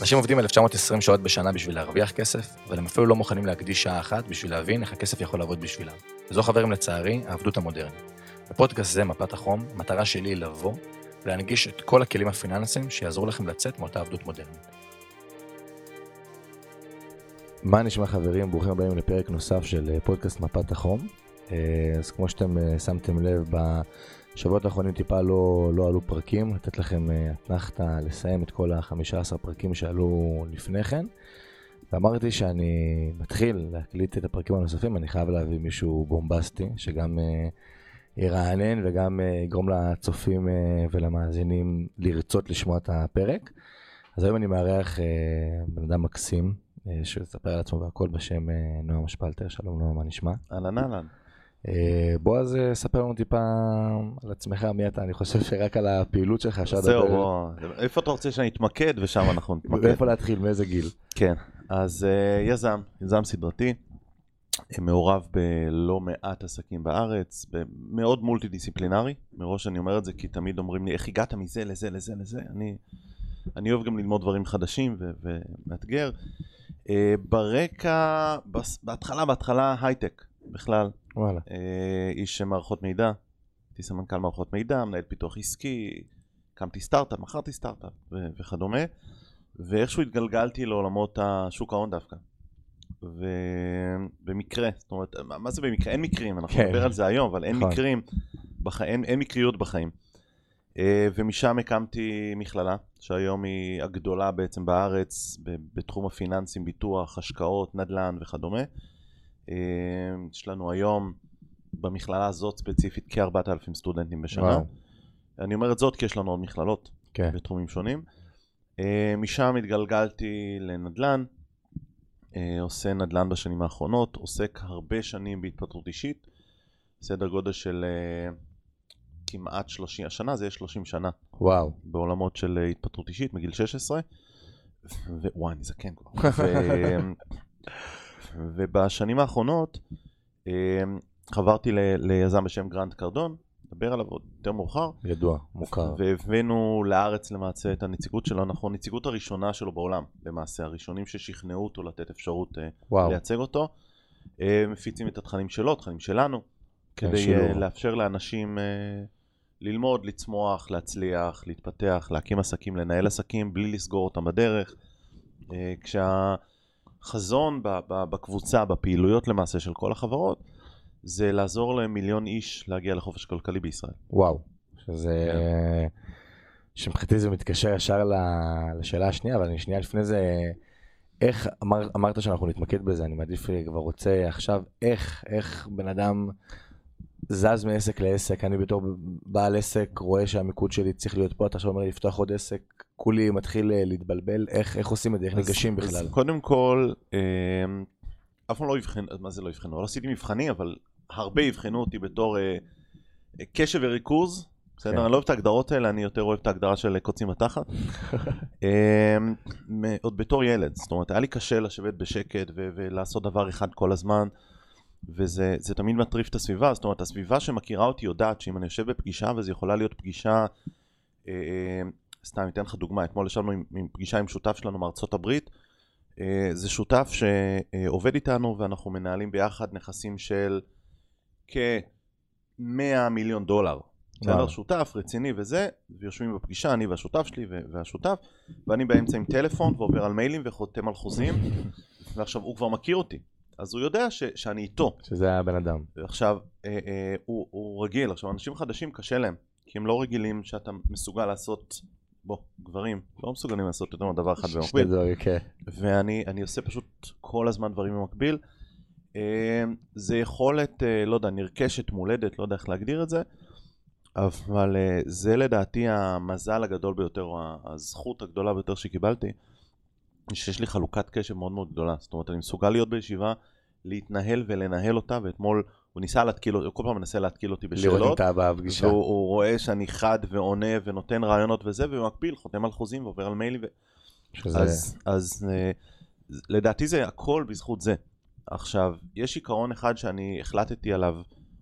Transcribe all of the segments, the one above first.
אנשים עובדים 1920 שעות בשנה בשביל להרוויח כסף, אבל הם אפילו לא מוכנים להקדיש שעה אחת בשביל להבין איך הכסף יכול לעבוד בשבילם. וזו חברים לצערי, העבדות המודרנית. בפודקאסט זה, מפת החום, המטרה שלי היא לבוא ולהנגיש את כל הכלים הפיננסיים שיעזרו לכם לצאת מאותה עבדות מודרנית. מה נשמע חברים? ברוכים הבאים לפרק נוסף של אה, פודקאסט מפת החום. אה, אז כמו שאתם אה, שמתם לב, בשבועות האחרונים טיפה לא, לא עלו פרקים, לתת לכם אתנחתא לסיים את כל ה-15 פרקים שעלו לפני כן. ואמרתי שאני מתחיל להקליט את הפרקים הנוספים, אני חייב להביא מישהו בומבסטי, שגם ירענן וגם יגרום לצופים ולמאזינים לרצות לשמוע את הפרק. אז היום אני מארח בן אדם מקסים, אה, שיספר על עצמו והכל בשם אה, נועם אשפלטר. שלום נועם, מה נשמע? אהלן אהלן. אה, בועז, ספר לנו טיפה על עצמך, מי אתה, אני חושב שרק על הפעילות שלך אפשר לדבר. זהו, בוא, איפה אתה רוצה שאני אתמקד ושם אנחנו נתמקד. ואיפה להתחיל, מאיזה גיל? כן, אז יזם, יזם סדרתי, מעורב בלא מעט עסקים בארץ, מאוד מולטי דיסציפלינרי, מראש אני אומר את זה כי תמיד אומרים לי איך הגעת מזה לזה לזה לזה, אני, אני אוהב גם ללמוד דברים חדשים ומאתגר. אה, ברקע, בהתחלה, בהתחלה הייטק בכלל. וואלה. אה, איש מערכות מידע, הייתי סמנכ"ל מערכות מידע, מנהל פיתוח עסקי, הקמתי סטארט-אפ, מכרתי סטארט-אפ וכדומה, ואיכשהו התגלגלתי לעולמות השוק ההון דווקא. ובמקרה, זאת אומרת, מה זה במקרה? אין מקרים, אנחנו כן. נדבר על זה היום, אבל אין נכון. מקרים, בח... אין, אין מקריות בחיים. אה, ומשם הקמתי מכללה, שהיום היא הגדולה בעצם בארץ בתחום הפיננסים, ביטוח, השקעות, נדל"ן וכדומה. אה, יש לנו היום במכללה הזאת ספציפית כ-4,000 סטודנטים בשנה. וואו. אני אומר את זאת כי יש לנו עוד מכללות כן. בתחומים שונים. אה, משם התגלגלתי לנדל"ן, עושה נדל"ן בשנים האחרונות, עוסק הרבה שנים בהתפתחות אישית, סדר גודל של כמעט 30, השנה זה יהיה 30 שנה. וואו. בעולמות של אה, התפתחות אישית מגיל 16. ווואי, אני זקן כבר. ובשנים האחרונות אה, חברתי ל... ליזם בשם גרנט קרדון, נדבר עליו עוד יותר מאוחר. ידוע, מוכר. והבאנו לארץ למעשה את הנציגות שלו, אנחנו הנציגות הראשונה שלו בעולם, למעשה, הראשונים ששכנעו אותו לתת אפשרות אה, וואו. לייצג אותו. מפיצים את התכנים שלו, תכנים שלנו, כן, כדי שלו. לאפשר לאנשים ללמוד, לצמוח, להצליח, להתפתח, להקים עסקים, לנהל עסקים בלי לסגור אותם בדרך. אה, כשהחזון בקבוצה, בפעילויות למעשה של כל החברות, זה לעזור למיליון איש להגיע לחופש כלכלי בישראל. וואו, שזה... כן. שמבחינתי זה מתקשר ישר לשאלה השנייה, אבל אני שנייה לפני זה, איך, אמר, אמרת שאנחנו נתמקד בזה, אני מעדיף כבר רוצה עכשיו, איך, איך בן אדם זז מעסק לעסק, אני בתור בעל עסק רואה שהמיקוד שלי צריך להיות פה, אתה עכשיו אומר לי לפתוח עוד עסק, כולי מתחיל אה, להתבלבל, איך, איך עושים את זה, איך ניגשים בכלל? אז קודם כל, אה, אף פעם לא יבחנו, מה זה לא יבחנו? לא עשיתי מבחני, אבל הרבה יבחנו אותי בתור אה, קשב וריכוז, בסדר? כן. אני לא אוהב את ההגדרות האלה, אני יותר אוהב את ההגדרה של קוצים בתחת. עוד בתור ילד, זאת אומרת, היה לי קשה לשבת בשקט ולעשות דבר אחד כל הזמן. וזה תמיד מטריף את הסביבה, זאת אומרת הסביבה שמכירה אותי יודעת שאם אני יושב בפגישה וזו יכולה להיות פגישה, אה, אה, סתם אתן לך דוגמה, אתמול ישבנו עם, עם פגישה עם שותף שלנו מארצות הברית, אה, זה שותף שעובד איתנו ואנחנו מנהלים ביחד נכסים של כ-100 מיליון דולר. בסדר? שותף רציני וזה, ויושבים בפגישה, אני והשותף שלי והשותף, ואני באמצע עם טלפון ועובר על מיילים וחותם על חוזים, ועכשיו הוא כבר מכיר אותי. אז הוא יודע ש, שאני איתו. שזה הבן אדם. עכשיו, אה, אה, הוא, הוא רגיל, עכשיו אנשים חדשים קשה להם, כי הם לא רגילים שאתה מסוגל לעשות, בוא, גברים, לא מסוגלים לעשות יותר מדבר אחד במקביל. כן. ואני עושה פשוט כל הזמן דברים במקביל. אה, זה יכולת, אה, לא יודע, נרכשת, מולדת, לא יודע איך להגדיר את זה, אבל אה, זה לדעתי המזל הגדול ביותר, או הזכות הגדולה ביותר שקיבלתי. שיש לי חלוקת קשב מאוד מאוד גדולה. זאת אומרת, אני מסוגל להיות בישיבה, להתנהל ולנהל אותה, ואתמול הוא ניסה להתקיל אותי, הוא כל פעם מנסה להתקיל אותי בשאלות. לראות אם אתה בפגישה. והוא רואה שאני חד ועונה ונותן רעיונות וזה, ובמקביל חותם על חוזים ועובר על מיילים. ו... שזה... אז, אז אה, לדעתי זה הכל בזכות זה. עכשיו, יש עיקרון אחד שאני החלטתי עליו,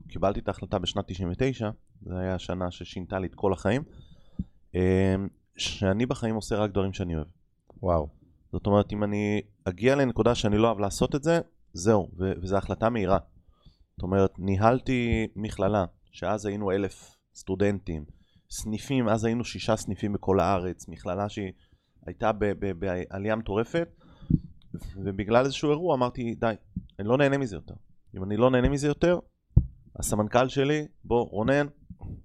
קיבלתי את ההחלטה בשנת 99, זו הייתה השנה ששינתה לי את כל החיים, אה, שאני בחיים עושה רק דברים שאני אוהב. וואו. זאת אומרת, אם אני אגיע לנקודה שאני לא אוהב לעשות את זה, זהו, ו- וזו החלטה מהירה. זאת אומרת, ניהלתי מכללה, שאז היינו אלף סטודנטים, סניפים, אז היינו שישה סניפים בכל הארץ, מכללה שהיא הייתה בעלייה מטורפת, ובגלל איזשהו אירוע אמרתי, די, אני לא נהנה מזה יותר. אם אני לא נהנה מזה יותר, הסמנכ"ל שלי, בוא, רונן,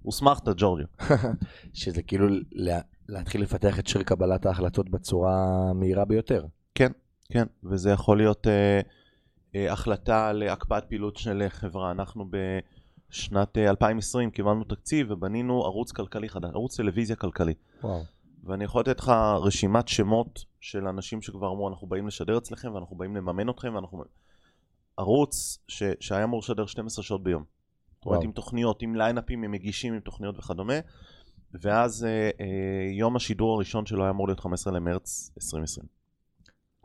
הוסמכת ג'ורג'ו. שזה כאילו לה, להתחיל לפתח את שיר קבלת ההחלטות בצורה מהירה ביותר. כן, כן, וזה יכול להיות אה, החלטה להקפאת פעילות של חברה. אנחנו בשנת אה, 2020 קיבלנו תקציב ובנינו ערוץ כלכלי חדש, ערוץ טלוויזיה כלכלי. וואו. ואני יכול לתת לך רשימת שמות של אנשים שכבר אמרו, אנחנו באים לשדר אצלכם ואנחנו באים לממן אתכם ואנחנו... ערוץ ש... שהיה אמור לשדר 12 שעות ביום. זאת אומרת, עם תוכניות, עם ליינאפים, עם מגישים, עם תוכניות וכדומה. ואז אה, אה, יום השידור הראשון שלו היה אמור להיות 15 למרץ 2020.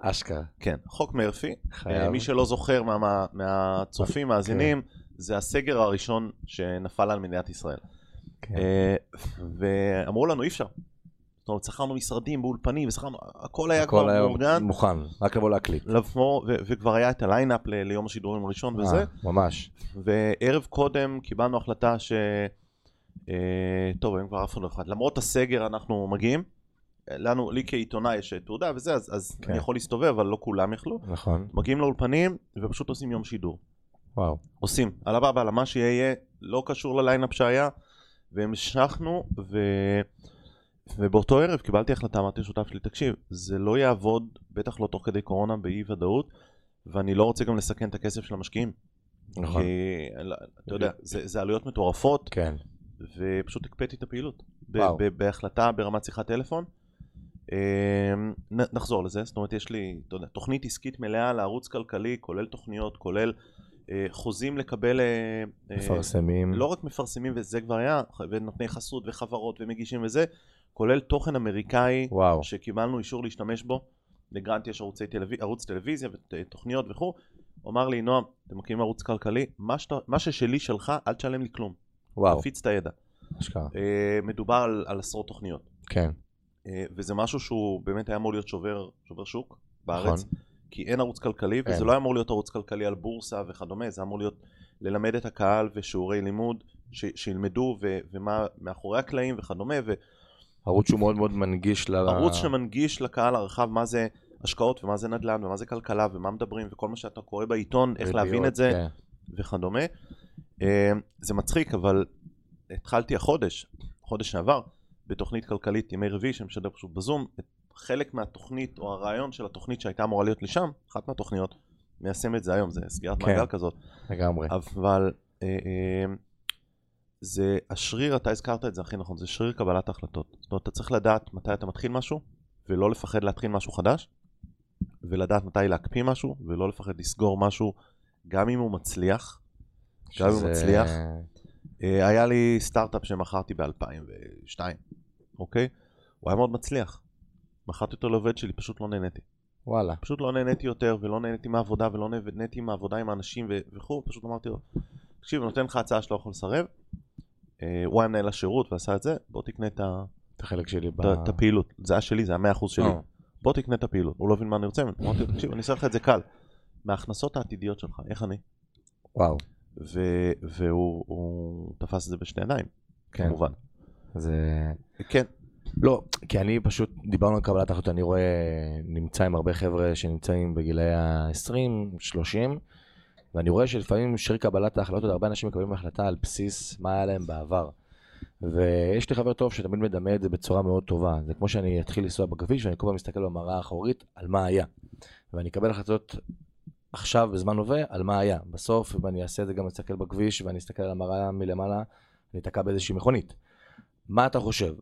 אשכרה. כן, חוק מרפי. חייב. אה, מי שלא זוכר מה, מה, מהצופים. מאזינים, כן. זה הסגר הראשון שנפל על מדינת ישראל. כן. אה, ואמרו לנו, אי אפשר. זאת אומרת, שכרנו משרדים באולפנים, ושכרנו, הכל היה הכל כבר היה מאורגן. מוכן, רק לבוא להקליט. לבוא, ו- וכבר היה את הליינאפ ל- ליום השידורים הראשון וזה. ממש. וערב קודם קיבלנו החלטה ש... אה, טוב, היום כבר אף אחד לא אחד. למרות הסגר אנחנו מגיעים. לנו, לי כעיתונאי יש תעודה וזה, אז, אז כן. אני יכול להסתובב, אבל לא כולם יכלו. נכון. מגיעים לאולפנים ופשוט עושים יום שידור. וואו. עושים, על הבא, על מה שיהיה, לא קשור לליינאפ שהיה, והמשכנו, ו... ובאותו ערב קיבלתי החלטה, אמרתי לשותף שלי, תקשיב, זה לא יעבוד, בטח לא תוך כדי קורונה, באי ודאות, ואני לא רוצה גם לסכן את הכסף של המשקיעים. נכון. כי, אתה יודע, זה, זה עלויות מטורפות. כן. ופשוט הקפאתי את הפעילות. בהחלטה ברמת שיחת טלפון. אמ, נחזור לזה, זאת אומרת יש לי יודע, תוכנית עסקית מלאה לערוץ כלכלי, כולל תוכניות, כולל אה, חוזים לקבל... אה, אה, מפרסמים. לא רק מפרסמים וזה כבר היה, ונותני חסות וחברות ומגישים וזה, כולל תוכן אמריקאי, וואו. שקיבלנו אישור להשתמש בו. לגרנט יש ערוצי טלוויז... ערוץ טלוויזיה ותוכניות וכו'. הוא אמר לי, נועם, אתם מקימים ערוץ כלכלי, מה, שת... מה ששלי שלך, אל תשלם לי כלום. וואו. תפיץ את הידע. אשכרה. מדובר על, על עשרות תוכניות. כן. Uh, וזה משהו שהוא באמת היה אמור להיות שובר, שובר שוק בארץ. נכון. כי אין ערוץ כלכלי, אין. וזה לא היה אמור להיות ערוץ כלכלי על בורסה וכדומה, זה אמור להיות ללמד את הקהל ושיעורי לימוד, ש, שילמדו ו, ומה מאחורי הקלעים וכדומה. ו... ערוץ שהוא מאוד מאוד מנגיש ל... ערוץ שמנגיש לקהל הרחב מה זה השקעות ומה זה נדל"ן ומה זה כלכלה ומה מדברים וכל מה שאתה קורא בעיתון, איך להבין את זה כן. וכדומה. אה, זה מצחיק, אבל התחלתי החודש, חודש שעבר, בתוכנית כלכלית ימי רביעי שמשדר פשוט בזום, חלק מהתוכנית או הרעיון של התוכנית שהייתה אמורה להיות לי שם, אחת מהתוכניות, מיישם את זה היום, זה סגירת כן, מעגל כזאת. לגמרי. אבל אה, אה, זה השריר, אתה הזכרת את זה הכי נכון, זה שריר קבלת החלטות. זאת אומרת, אתה צריך לדעת מתי אתה מתחיל משהו, ולא לפחד להתחיל משהו חדש, ולדעת מתי להקפיא משהו, ולא לפחד לסגור משהו, גם אם הוא מצליח, שזה... גם אם הוא מצליח. אה, היה לי סטארט-אפ שמכרתי ב-2002, אוקיי? הוא היה מאוד מצליח. מכרתי אותו לעובד שלי, פשוט לא נהניתי. וואלה. פשוט לא נהניתי יותר, ולא נהניתי מהעבודה, ולא נהניתי מהעבודה עם האנשים וכו', פשוט אמרתי לו, תקשיב, נותן לך הצעה שאתה לא יכול לסרב. אה, הוא היה מנהל השירות ועשה את זה, בוא תקנה את ה... את החלק שלי ב... את הפעילות. זה היה שלי, זה היה 100% שלי. אה. בוא תקנה את הפעילות. הוא לא הבין מה אני רוצה, אמרתי לו, תקשיב, אני אעשה לך את זה קל. מההכנסות העתידיות שלך, איך אני? וואו. והוא תפס את זה בשתי עיניים, כן. כמובן. זה... כן. לא, כי אני פשוט, דיברנו על קבלת החלטות, אני רואה, נמצא עם הרבה חבר'ה שנמצאים בגילאי ה-20, 30, ואני רואה שלפעמים שיר קבלת ההחלטות, הרבה אנשים מקבלים החלטה על בסיס מה היה להם בעבר. ויש לי חבר טוב שתמיד מדמה את זה בצורה מאוד טובה. זה כמו שאני אתחיל לנסוע בכביש ואני כל פעם מסתכל במראה האחורית על מה היה. ואני אקבל החלטות עכשיו, בזמן הווה, על מה היה. בסוף, אם אני אעשה את זה גם אסתכל בכביש ואני אסתכל על המראה מלמעלה, אני אתקע באיזושהי מכונית. מה אתה חושב?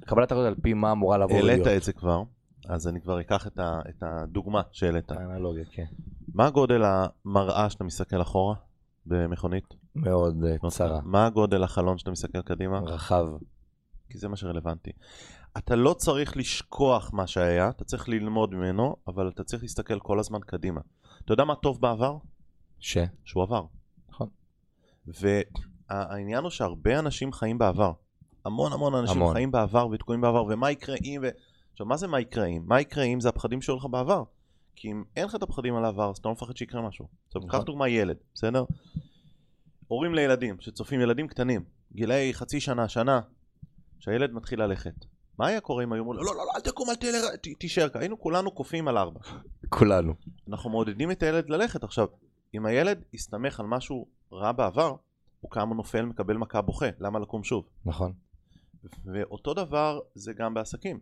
קבלת החלטות על פי מה אמורה לבוא להיות. העלית את זה כבר, אז אני כבר אקח את, ה, את הדוגמה שהעלית. האנלוגיה, כן. מה גודל המראה שאתה מסתכל אחורה במכונית? מאוד uh, צרה. מה גודל החלון שאתה מסתכל קדימה? רחב. כי זה מה שרלוונטי. אתה לא צריך לשכוח מה שהיה, אתה צריך ללמוד ממנו, אבל אתה צריך להסתכל כל הזמן קדימה. אתה יודע מה טוב בעבר? ש? שהוא עבר. נכון. והעניין הוא שהרבה אנשים חיים בעבר. המון המון אנשים המון. חיים בעבר ותקועים בעבר, ומה יקרה אם... ו... עכשיו, מה זה מה יקרה אם? מה יקרה אם זה הפחדים שהיו לך בעבר. כי אם אין לך את הפחדים על העבר, אז אתה לא מפחד שיקרה משהו. עכשיו, נכון. קח דוגמה ילד, בסדר? הורים לילדים שצופים ילדים קטנים, גילאי חצי שנה, שנה, שהילד מתחיל ללכת. מה היה קורה אם היו אומרים לא, לא, לא, אל תקום, אל תלך, תישאר כאן. היינו כולנו קופאים על ארבע. כולנו. אנחנו מעודדים את הילד ללכת. עכשיו, אם הילד הסתמך על משהו רע בעבר, הוא קם, נופל, מקבל מכה, בוכה. למה לקום שוב? נכון. ואותו דבר זה גם בעסקים.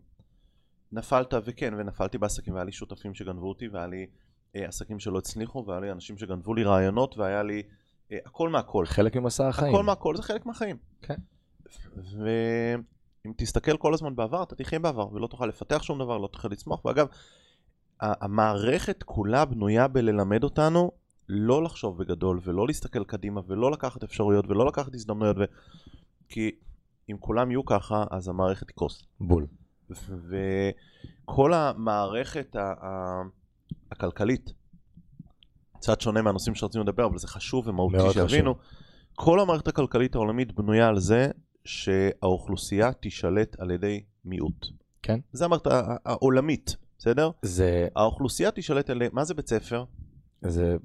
נפלת, וכן, ונפלתי בעסקים, והיה לי שותפים שגנבו אותי, והיה לי אה, עסקים שלא הצליחו, והיה לי אנשים שגנבו לי רעיונות, והיה לי אה, הכל מהכל. חלק ממסע החיים. הכל מהכל זה חלק מהחיים. כן. ואם תסתכל כל הזמן בעבר, אתה תחיה בעבר, ולא תוכל לפתח שום דבר, לא תוכל לצמוח. ואגב, המערכת כולה בנויה בללמד אותנו לא לחשוב בגדול, ולא להסתכל קדימה, ולא לקחת אפשרויות, ולא לקחת הזדמנויות, ו... כי אם כולם יהיו ככה, אז המערכת תקרוס. בול. וכל המערכת ה- ה- הכלכלית, קצת שונה מהנושאים שרצינו לדבר, אבל זה חשוב ומהותי שיבינו, כל המערכת הכלכלית העולמית בנויה על זה שהאוכלוסייה תישלט על ידי מיעוט. כן. זה המערכת העולמית, בסדר? זה, האוכלוסייה תישלט על... מה זה בית ספר? זה,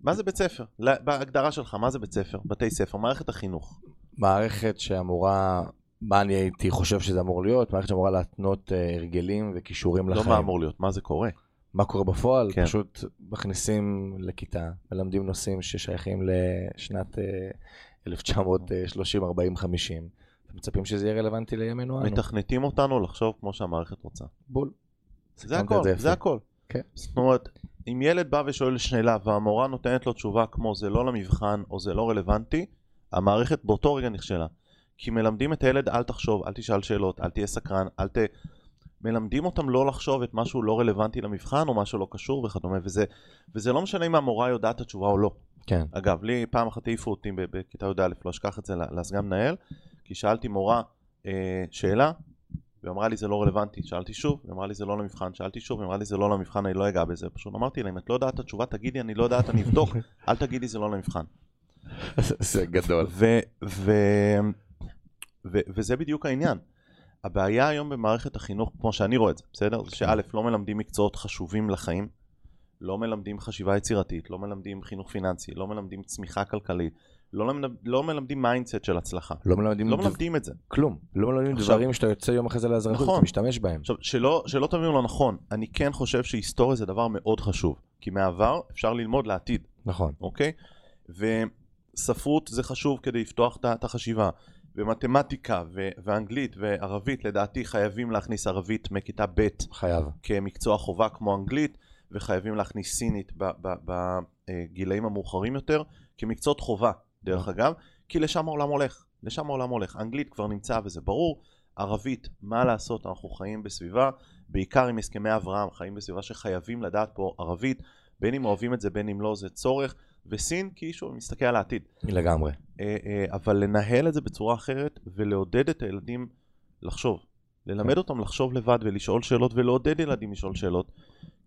מה זה בית ספר? בהגדרה שלך, מה זה בית ספר? בתי ספר, מערכת החינוך. מערכת שאמורה, מה אני הייתי חושב שזה אמור להיות? מערכת שאמורה להתנות אה, הרגלים וכישורים לא לחיים. מה אמור להיות, מה זה קורה. מה קורה בפועל? כן. פשוט מכניסים לכיתה, מלמדים נושאים ששייכים לשנת אה, 1930, 40, 50, ומצפים שזה יהיה רלוונטי לימינו אנו. מתכנתים אותנו לחשוב כמו שהמערכת רוצה. בול. זה הכל, יפה. זה הכל. כן. זאת אומרת, אם ילד בא ושואל שאלה והמורה נותנת לו תשובה כמו זה לא למבחן או זה לא רלוונטי, המערכת באותו רגע נכשלה. כי מלמדים את הילד אל תחשוב, אל תשאל שאלות, אל תהיה סקרן, אל ת... מלמדים אותם לא לחשוב את משהו לא רלוונטי למבחן או משהו לא קשור וכדומה, וזה, וזה לא משנה אם המורה יודעת את התשובה או לא. כן. אגב, לי פעם אחת העיפו אותי בכיתה י"א, לא אשכח את זה לסגן מנהל, כי שאלתי מורה אה, שאלה, והיא אמרה לי זה לא רלוונטי, שאלתי שוב, היא אמרה לי זה לא למבחן, שאלתי שוב, היא אמרה לי זה לא למבחן, אני לא אגע בזה, פשוט אמרתי לה, אם את לא יודעת את התשובה תגידי אני לא יודעת, אני אבדוק, אל תגידי זה לא למבחן. זה גדול. ו- ו- ו- וזה בדיוק העניין. הבעיה היום במערכת החינוך, כמו שאני רואה את זה, בסדר? זה שא', לא מלמדים מקצועות חשובים לחיים, לא מלמדים חשיבה יצירתית, לא מלמדים חינוך פיננסי, לא מלמדים צמיחה כלכלית, לא, למד... לא מלמדים mindset של הצלחה. לא מלמדים לא דב- מלמדים את זה. כלום. לא מלמדים עכשיו- דברים שאתה יוצא יום אחרי זה לאזרחות, נכון. אתה משתמש בהם. עכשיו, שלא, שלא תבינו לא נכון, אני כן חושב שהיסטוריה זה דבר מאוד חשוב, כי מהעבר אפשר ללמוד לעתיד. נכון. אוקיי? וספרות זה חשוב כדי לפתוח את החשיבה. ומתמטיקה ו- ואנגלית וערבית לדעתי חייבים להכניס ערבית מכיתה ב' חייב. כמקצוע חובה כמו אנגלית וחייבים להכניס סינית בגילאים המאוחרים יותר כמקצועות חובה דרך אגב כי לשם העולם הולך, לשם העולם הולך. אנגלית כבר נמצא וזה ברור, ערבית מה לעשות אנחנו חיים בסביבה בעיקר עם הסכמי אברהם חיים בסביבה שחייבים לדעת פה ערבית בין אם אוהבים את זה בין אם לא זה צורך וסין כי שוב מסתכל על העתיד לגמרי. אה, אה, אבל לנהל את זה בצורה אחרת ולעודד את הילדים לחשוב. ללמד אותם לחשוב לבד ולשאול שאלות ולעודד ילדים לשאול שאלות.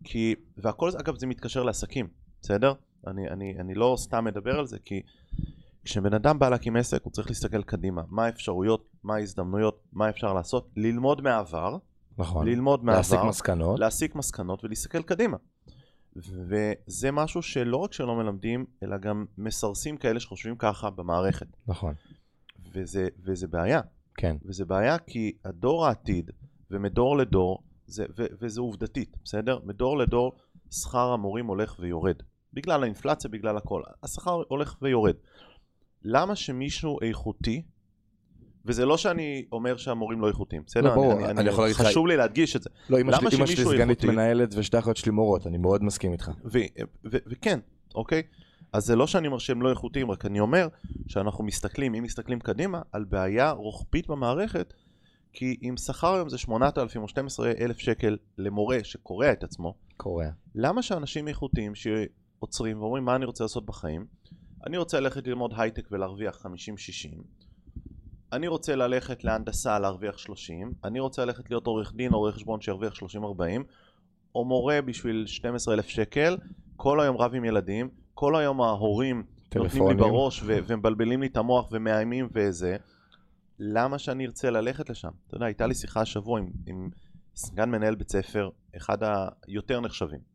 כי, והכל זה, אגב, זה מתקשר לעסקים, בסדר? אני, אני, אני לא סתם מדבר על זה, כי כשבן אדם בא להקים עסק, הוא צריך להסתכל קדימה. מה האפשרויות, מה ההזדמנויות, מה אפשר לעשות, ללמוד מהעבר, נכון. ללמוד מהעבר, להסיק מסקנות. להסיק מסקנות ולהסתכל קדימה. וזה משהו שלא רק שלא מלמדים, אלא גם מסרסים כאלה שחושבים ככה במערכת. נכון. וזה, וזה בעיה. כן. וזה בעיה כי הדור העתיד, ומדור לדור, זה, ו, וזה עובדתית, בסדר? מדור לדור שכר המורים הולך ויורד. בגלל האינפלציה, בגלל הכל. השכר הולך ויורד. למה שמישהו איכותי, וזה לא שאני אומר שהמורים לא איכותיים, בסדר? לא, ברור, אני, אני יכול להגיד לך- חשוב לי להדגיש את זה. לא, אמא שלי, סגנית מנהלת ושתי אחיות שלי מורות, אני מאוד מסכים איתך. וכן, אוקיי? אז זה לא שאני אומר שהם לא איכותיים, רק אני אומר שאנחנו מסתכלים, אם מסתכלים קדימה, על בעיה רוחבית במערכת, כי אם שכר היום זה 8,000 או 12,000 שקל למורה שקורע את עצמו, קורע. למה שאנשים איכותיים שעוצרים ואומרים מה אני רוצה לעשות בחיים, אני רוצה ללכת ללמוד הייטק ולהרוויח 50-60, אני רוצה ללכת להנדסה להרוויח 30, אני רוצה ללכת להיות עורך דין או רואה חשבון שירוויח 30-40, או מורה בשביל 12,000 שקל, כל היום רב עם ילדים, כל היום ההורים נותנים לי טלפונים. בראש ו- ומבלבלים לי את המוח ומאיימים וזה, למה שאני ארצה ללכת לשם? אתה יודע, הייתה לי שיחה השבוע עם, עם סגן מנהל בית ספר, אחד היותר נחשבים.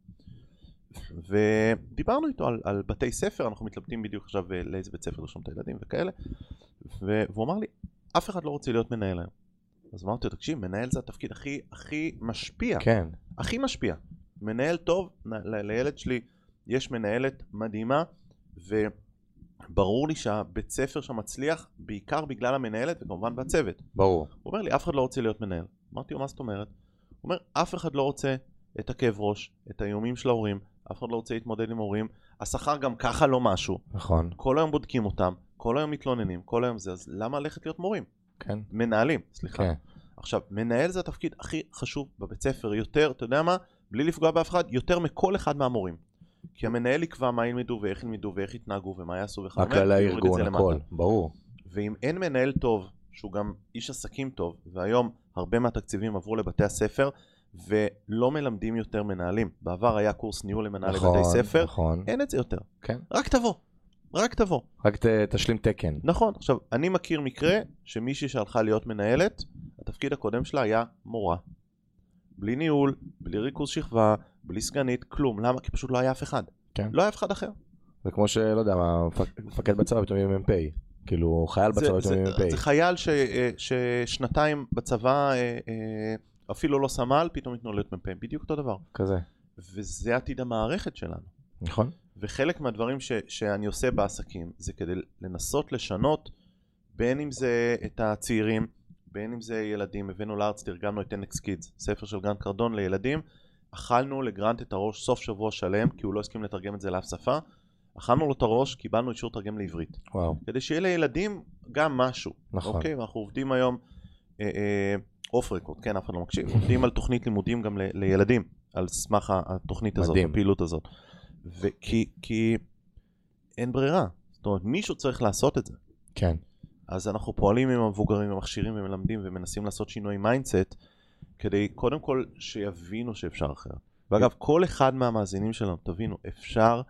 ודיברנו איתו על, על בתי ספר, אנחנו מתלבטים בדיוק עכשיו אה, לאיזה בית ספר לרשום את הילדים וכאלה, והוא אמר לי, אף אחד לא רוצה להיות מנהל היום. אז אמרתי לו, תקשיב, מנהל זה התפקיד הכי, הכי משפיע. כן. הכי משפיע. מנהל טוב, לילד שלי יש מנהלת מדהימה, וברור לי שהבית ספר שם מצליח בעיקר בגלל המנהלת וכמובן בצוות. ברור. הוא אומר לי, אף אחד לא רוצה להיות מנהל. אמרתי לו, מה זאת אומרת? הוא אומר, אף אחד לא רוצה את הכאב ראש, את האיומים של ההורים, אף אחד לא רוצה להתמודד עם הורים, השכר גם ככה לא משהו. נכון. כל היום בודקים אותם, כל היום מתלוננים, כל היום זה, אז למה ללכת להיות מורים? כן. מנהלים, סליחה. כן. עכשיו, מנהל זה התפקיד הכי חשוב בבית ספר, יותר, אתה יודע מה? בלי לפגוע באף אחד, יותר מכל אחד מהמורים. כי המנהל יקבע מה ילמדו ואיך ילמדו ואיך יתנהגו ומה יעשו וכדומה. את זה הארגון. הכל, ברור. ואם אין מנהל טוב, שהוא גם איש עסקים טוב, והיום הרבה מהתקציבים עברו לבתי הספר, ולא מלמדים יותר מנהלים. בעבר היה קורס ניהול למנהלי נכון, בתי ספר, נכון. אין את זה יותר. כן. רק תבוא, רק תבוא. רק ת- תשלים תקן. נכון, עכשיו, אני מכיר מקרה שמישהי שהלכה להיות מנהלת, התפקיד הקודם שלה היה מורה. בלי ניהול, בלי ריכוז שכבה, בלי סגנית, כלום. למה? כי פשוט לא היה אף אחד. כן. לא היה אף אחד אחר. זה כמו שלא יודע מפקד בצבא פתאום יהיה מ"פ. כאילו חייל זה, בצבא זה, פתאום יהיה זה מ"פ. חייל ש, אה, ששנתיים בצבא, אה, אה, אפילו לא סמל, פתאום ייתנו להיות מ"פ. בדיוק אותו דבר. כזה. וזה עתיד המערכת שלנו. נכון? וחלק מהדברים ש, שאני עושה בעסקים זה כדי לנסות לשנות בין אם זה את הצעירים, בין אם זה ילדים, הבאנו לארץ, תרגמנו את NX Kids, ספר של גרנט קרדון לילדים, אכלנו לגרנט את הראש סוף שבוע שלם, כי הוא לא הסכים לתרגם את זה לאף שפה, אכלנו לו את הראש, קיבלנו אישור תרגם לעברית, וואו. כדי שיהיה לילדים גם משהו, נכון. אוקיי? ואנחנו עובדים היום, off record, כן, אף אחד לא מקשיב, עובדים על תוכנית לימודים גם ל- לילדים, על סמך התוכנית הזאת, מדהים. הפעילות הזאת. וכי כי אין ברירה. זאת אומרת, מישהו צריך לעשות את זה. כן. אז אנחנו פועלים עם המבוגרים, המכשירים ומלמדים ומנסים לעשות שינוי mindset כדי קודם כל שיבינו שאפשר אחרת. ואגב, כל אחד מהמאזינים שלנו, תבינו, אפשר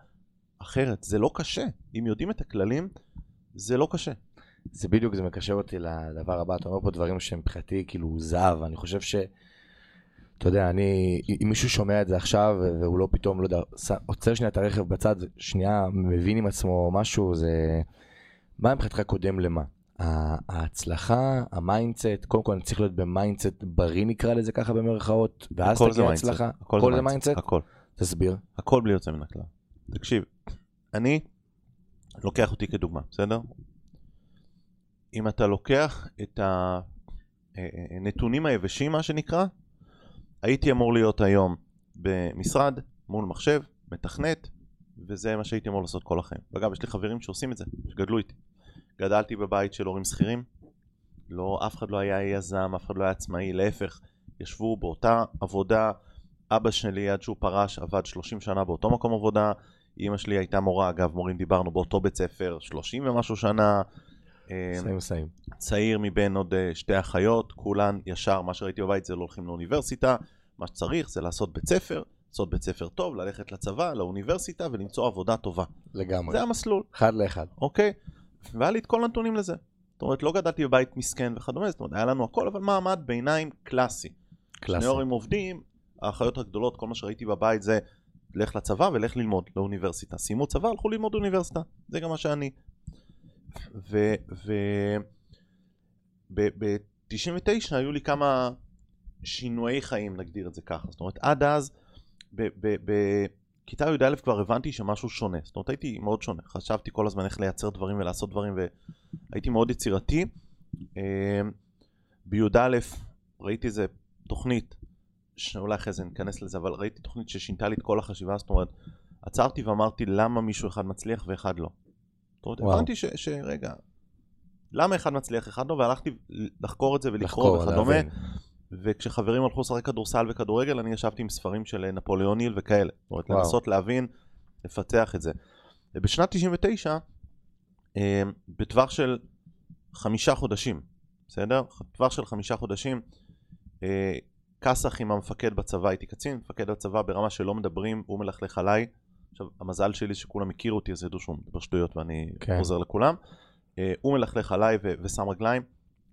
אחרת. זה לא קשה. אם יודעים את הכללים, זה לא קשה. זה בדיוק, זה מקשר אותי לדבר הבא, אתה אומר פה דברים שהם מבחינתי כאילו זהב, אני חושב ש... אתה יודע, אני, אם מישהו שומע את זה עכשיו והוא לא פתאום, לא יודע, עוצר שנייה את הרכב בצד, שנייה מבין עם עצמו משהו, זה... מה מבחינתך קודם למה? ההצלחה, ה mindset, קודם כל אני צריך להיות ב mindset בריא נקרא לזה ככה במרכאות, ואז תגיע mindset. הצלחה. הכל הכל זה. mindset? הכל. תסביר. הכל בלי יוצא מן הכלל. תקשיב, אני לוקח אותי כדוגמה, בסדר? אם אתה לוקח את הנתונים היבשים, מה שנקרא, הייתי אמור להיות היום במשרד, מול מחשב, מתכנת, וזה מה שהייתי אמור לעשות כל החיים. ואגב, יש לי חברים שעושים את זה, שגדלו איתי. גדלתי בבית של הורים שכירים, לא, אף אחד לא היה יזם, אף אחד לא היה עצמאי, להפך, ישבו באותה עבודה, אבא שלי עד שהוא פרש עבד 30 שנה באותו מקום עבודה, אימא שלי הייתה מורה, אגב מורים דיברנו באותו בית ספר 30 ומשהו שנה, אה, סיים סיים. צעיר מבין עוד אה, שתי אחיות, כולן ישר, מה שראיתי בבית זה לא הולכים לאוניברסיטה, מה שצריך זה לעשות בית ספר, לעשות בית ספר טוב, ללכת לצבא, לאוניברסיטה ולמצוא עבודה טובה. לגמרי. זה המסלול, אחד לאחד. אוקיי? והיה לי את כל הנתונים לזה. זאת אומרת, לא גדלתי בבית מסכן וכדומה, זאת אומרת, היה לנו הכל, אבל מעמד ביניים קלאסי. קלאסי. שני הורים עובדים, האחיות הגדולות, כל מה שראיתי בבית זה לך לצבא ולך ללמוד לאוניברסיטה. סיימו צבא, הלכו ללמוד אוניברסיטה. זה גם מה שאני. ו... ו... ב-99 היו לי כמה שינויי חיים, נגדיר את זה ככה. זאת אומרת, עד אז, בכיתה י"א כבר הבנתי שמשהו שונה. זאת אומרת, הייתי מאוד שונה. חשבתי כל הזמן איך לייצר דברים ולעשות דברים, והייתי מאוד יצירתי. אה, בי"א ראיתי איזה תוכנית, שאולי אחרי זה ניכנס לזה, אבל ראיתי תוכנית ששינתה לי את כל החשיבה, זאת אומרת, עצרתי ואמרתי למה מישהו אחד מצליח ואחד לא. זאת אומרת, וואו. הבנתי ש, שרגע, למה אחד מצליח אחד לא, והלכתי לחקור את זה ולקרוא וכדומה. וכשחברים הלכו לשחק כדורסל וכדורגל, אני ישבתי עם ספרים של נפוליאון היל וכאלה. זאת אומרת. לנסות להבין, לפתח את זה. ובשנת 99, אה, בטווח של חמישה חודשים, בסדר? טווח של חמישה חודשים, אה, כסח עם המפקד בצבא, הייתי קצין, מפקד בצבא ברמה שלא מדברים, הוא מלכלך עליי. עכשיו, המזל שלי שכולם הכירו אותי, אז ידעו שהוא מדבר שטויות ואני כן. עוזר לכולם. אה, הוא מלכלך עליי ו- ושם רגליים.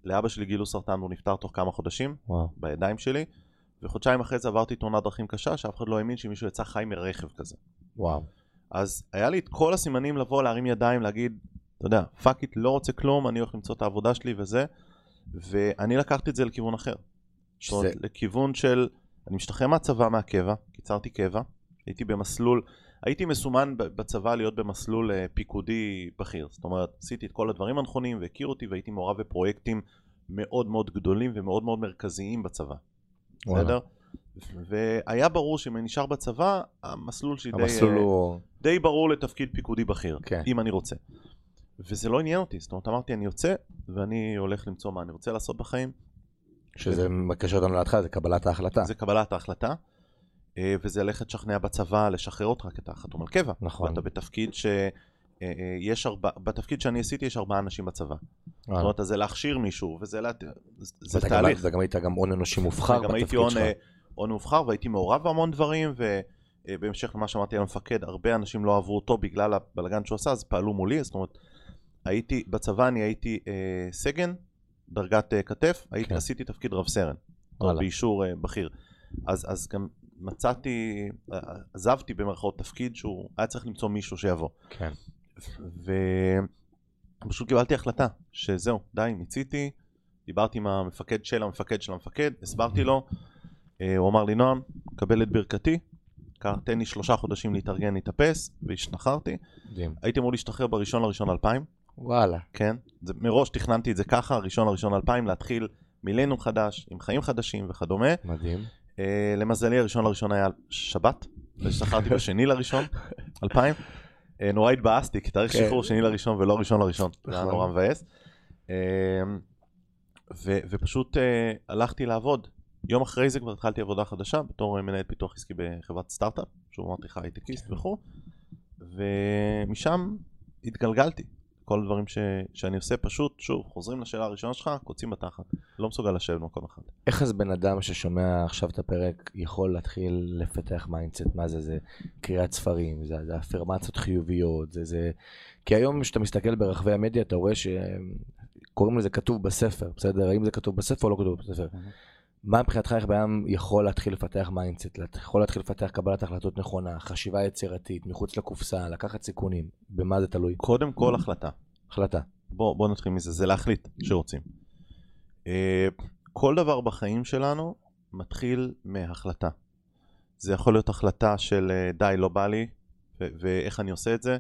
לאבא שלי גילו סרטן והוא נפטר תוך כמה חודשים, וואו. בידיים שלי, וחודשיים אחרי זה עברתי תאונת דרכים קשה, שאף אחד לא האמין שמישהו יצא חי מרכב כזה. וואו. אז היה לי את כל הסימנים לבוא, להרים ידיים, להגיד, אתה יודע, fuck it, לא רוצה כלום, אני הולך למצוא את העבודה שלי וזה, ואני לקחתי את זה לכיוון אחר. שזה... זאת אומרת, לכיוון של, אני משתחרר מהצבא, מהקבע, קיצרתי קבע, הייתי במסלול, הייתי מסומן בצבא להיות במסלול אה, פיקודי בכיר. זאת אומרת, עשיתי את כל הדברים הנכונים והכירו אותי והייתי מעורב בפרויקטים מאוד מאוד גדולים ומאוד מאוד מרכזיים בצבא. בסדר? והיה ברור שאם אני נשאר בצבא, המסלול שלי המסלול די, הוא... די ברור לתפקיד פיקודי בכיר, כן. אם אני רוצה. וזה לא עניין אותי, זאת אומרת, אמרתי, אני יוצא ואני הולך למצוא מה אני רוצה לעשות בחיים. שזה מקשר אותנו להתחלה, זה קבלת ההחלטה. זה קבלת ההחלטה. אה, וזה ללכת לשכנע בצבא, לשחרר אותך, כי אתה חתום על קבע. נכון. ואתה בתפקיד ש... אה, אה, יש ארבע, בתפקיד שאני עשיתי יש ארבעה אנשים בצבא. זאת אומרת, זה להכשיר מישהו, וזה לה... זה תהליך. וגם היית גם הון אנושי מובחר בתפקיד שלך. גם הייתי הון מובחר והייתי מעורב בהמון דברים, ובהמשך למה שאמרתי על המפקד, הרבה אנשים לא אהבו אותו בגלל הבלגן שהוא עשה, אז פעלו מולי, זאת אומרת, הייתי, בצבא אני הייתי אה, סגן, דרגת אה, כתף, הייתי, כן. עשיתי תפקיד רב סרן, באישור אה, בכיר. אז, אז גם מצאתי, עזבתי במרכאות תפקיד שהוא היה צריך למצוא מישהו שיבוא. כן. ופשוט קיבלתי החלטה שזהו, די, מיציתי, דיברתי עם המפקד של המפקד של המפקד, הסברתי לו, אה, הוא אמר לי, נועם, קבל את ברכתי, תן לי שלושה חודשים להתארגן, להתאפס, והשתחררתי. הייתי אמור להשתחרר בראשון לראשון 2000. וואלה. כן, זה, מראש תכננתי את זה ככה, ראשון לראשון 2000, להתחיל מילניום חדש, עם חיים חדשים וכדומה. מדהים. אה, למזלי הראשון לראשון היה שבת, והשתחררתי בשני לראשון, 2000. אה, נורא התבאסתי, כי תאריך כן. שחרור שני לראשון ולא ראשון לראשון, זה היה נכון. נורא מבאס. אה, ופשוט הלכתי לעבוד. יום אחרי זה כבר התחלתי עבודה חדשה בתור מנהל פיתוח עסקי בחברת סטארט-אפ, שהוא אמרתי לך הייטקיסט כן. וכו', ומשם התגלגלתי. כל הדברים ש, שאני עושה פשוט, שוב, חוזרים לשאלה הראשונה שלך, קוצים בתחת. לא מסוגל לשבת במקום אחד. איך אז בן אדם ששומע עכשיו את הפרק יכול להתחיל לפתח mindset? מה זה? זה קריאת ספרים, זה, זה אפרמציות חיוביות, זה זה... כי היום כשאתה מסתכל ברחבי המדיה אתה רואה שקוראים לזה כתוב בספר, בסדר? האם זה כתוב בספר או לא כתוב בספר? מה מבחינתך איך בן יכול להתחיל לפתח mindset, יכול להתחיל לפתח קבלת החלטות נכונה, חשיבה יצירתית, מחוץ לקופסה, לקחת סיכונים, במה זה תלוי? קודם כל החלטה. החלטה. בוא, בוא נתחיל מזה, זה להחליט שרוצים. אה, כל דבר בחיים שלנו מתחיל מהחלטה. זה יכול להיות החלטה של אה, די, לא בא לי, ואיך אני עושה את זה.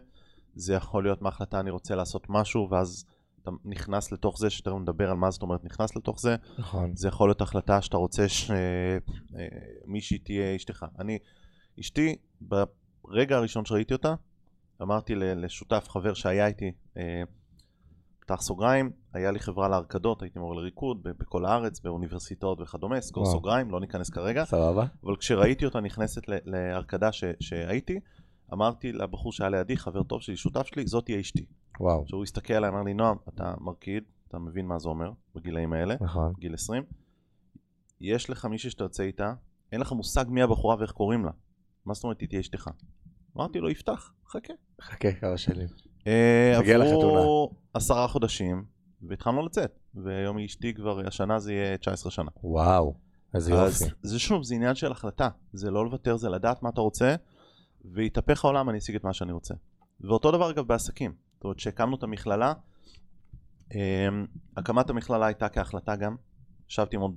זה יכול להיות מהחלטה אני רוצה לעשות משהו, ואז אתה נכנס לתוך זה, שתכף נדבר על מה זאת אומרת נכנס לתוך זה. נכון. זה יכול להיות החלטה שאתה רוצה שמישהי אה, תהיה אשתך. אני, אשתי, ברגע הראשון שראיתי אותה, אמרתי לשותף, חבר שהיה איתי, אה, פתח סוגריים, היה לי חברה להרקדות, הייתי מורה לריקוד בכל הארץ, באוניברסיטאות וכדומה, סגור סוגריים, לא ניכנס כרגע. סבבה. אבל כשראיתי אותה נכנסת להרקדה שהייתי, אמרתי לבחור שהיה לידי, חבר טוב שלי, שותף שלי, זאת תהיה אשתי. וואו. שהוא הסתכל עליי, אמר לי, נועם, אתה מרקיד, אתה מבין מה זה אומר בגילאים האלה, נכון. גיל 20. יש לך מישהי שאתה יוצא איתה, אין לך מושג מי הבחורה ואיך קוראים לה. מה זאת אומרת, היא תהיה אשתך? אמרתי לו, יפתח, חכה. חכה כמה שנים. אה, עברו עשרה חודשים, והתחלנו לצאת. והיום אשתי כבר, השנה זה יהיה 19 שנה. וואו, איזה יופי. אז זה שוב, זה עניין של החלטה. זה לא לוותר, זה לדעת מה אתה רוצה, ויתהפך העולם, אני אשיג את מה שאני רוצה. ואותו דבר אגב בעסקים. זאת אומרת, כשהקמנו את המכללה, אה, הקמת המכללה הייתה כהחלטה גם. ישבתי עם עוד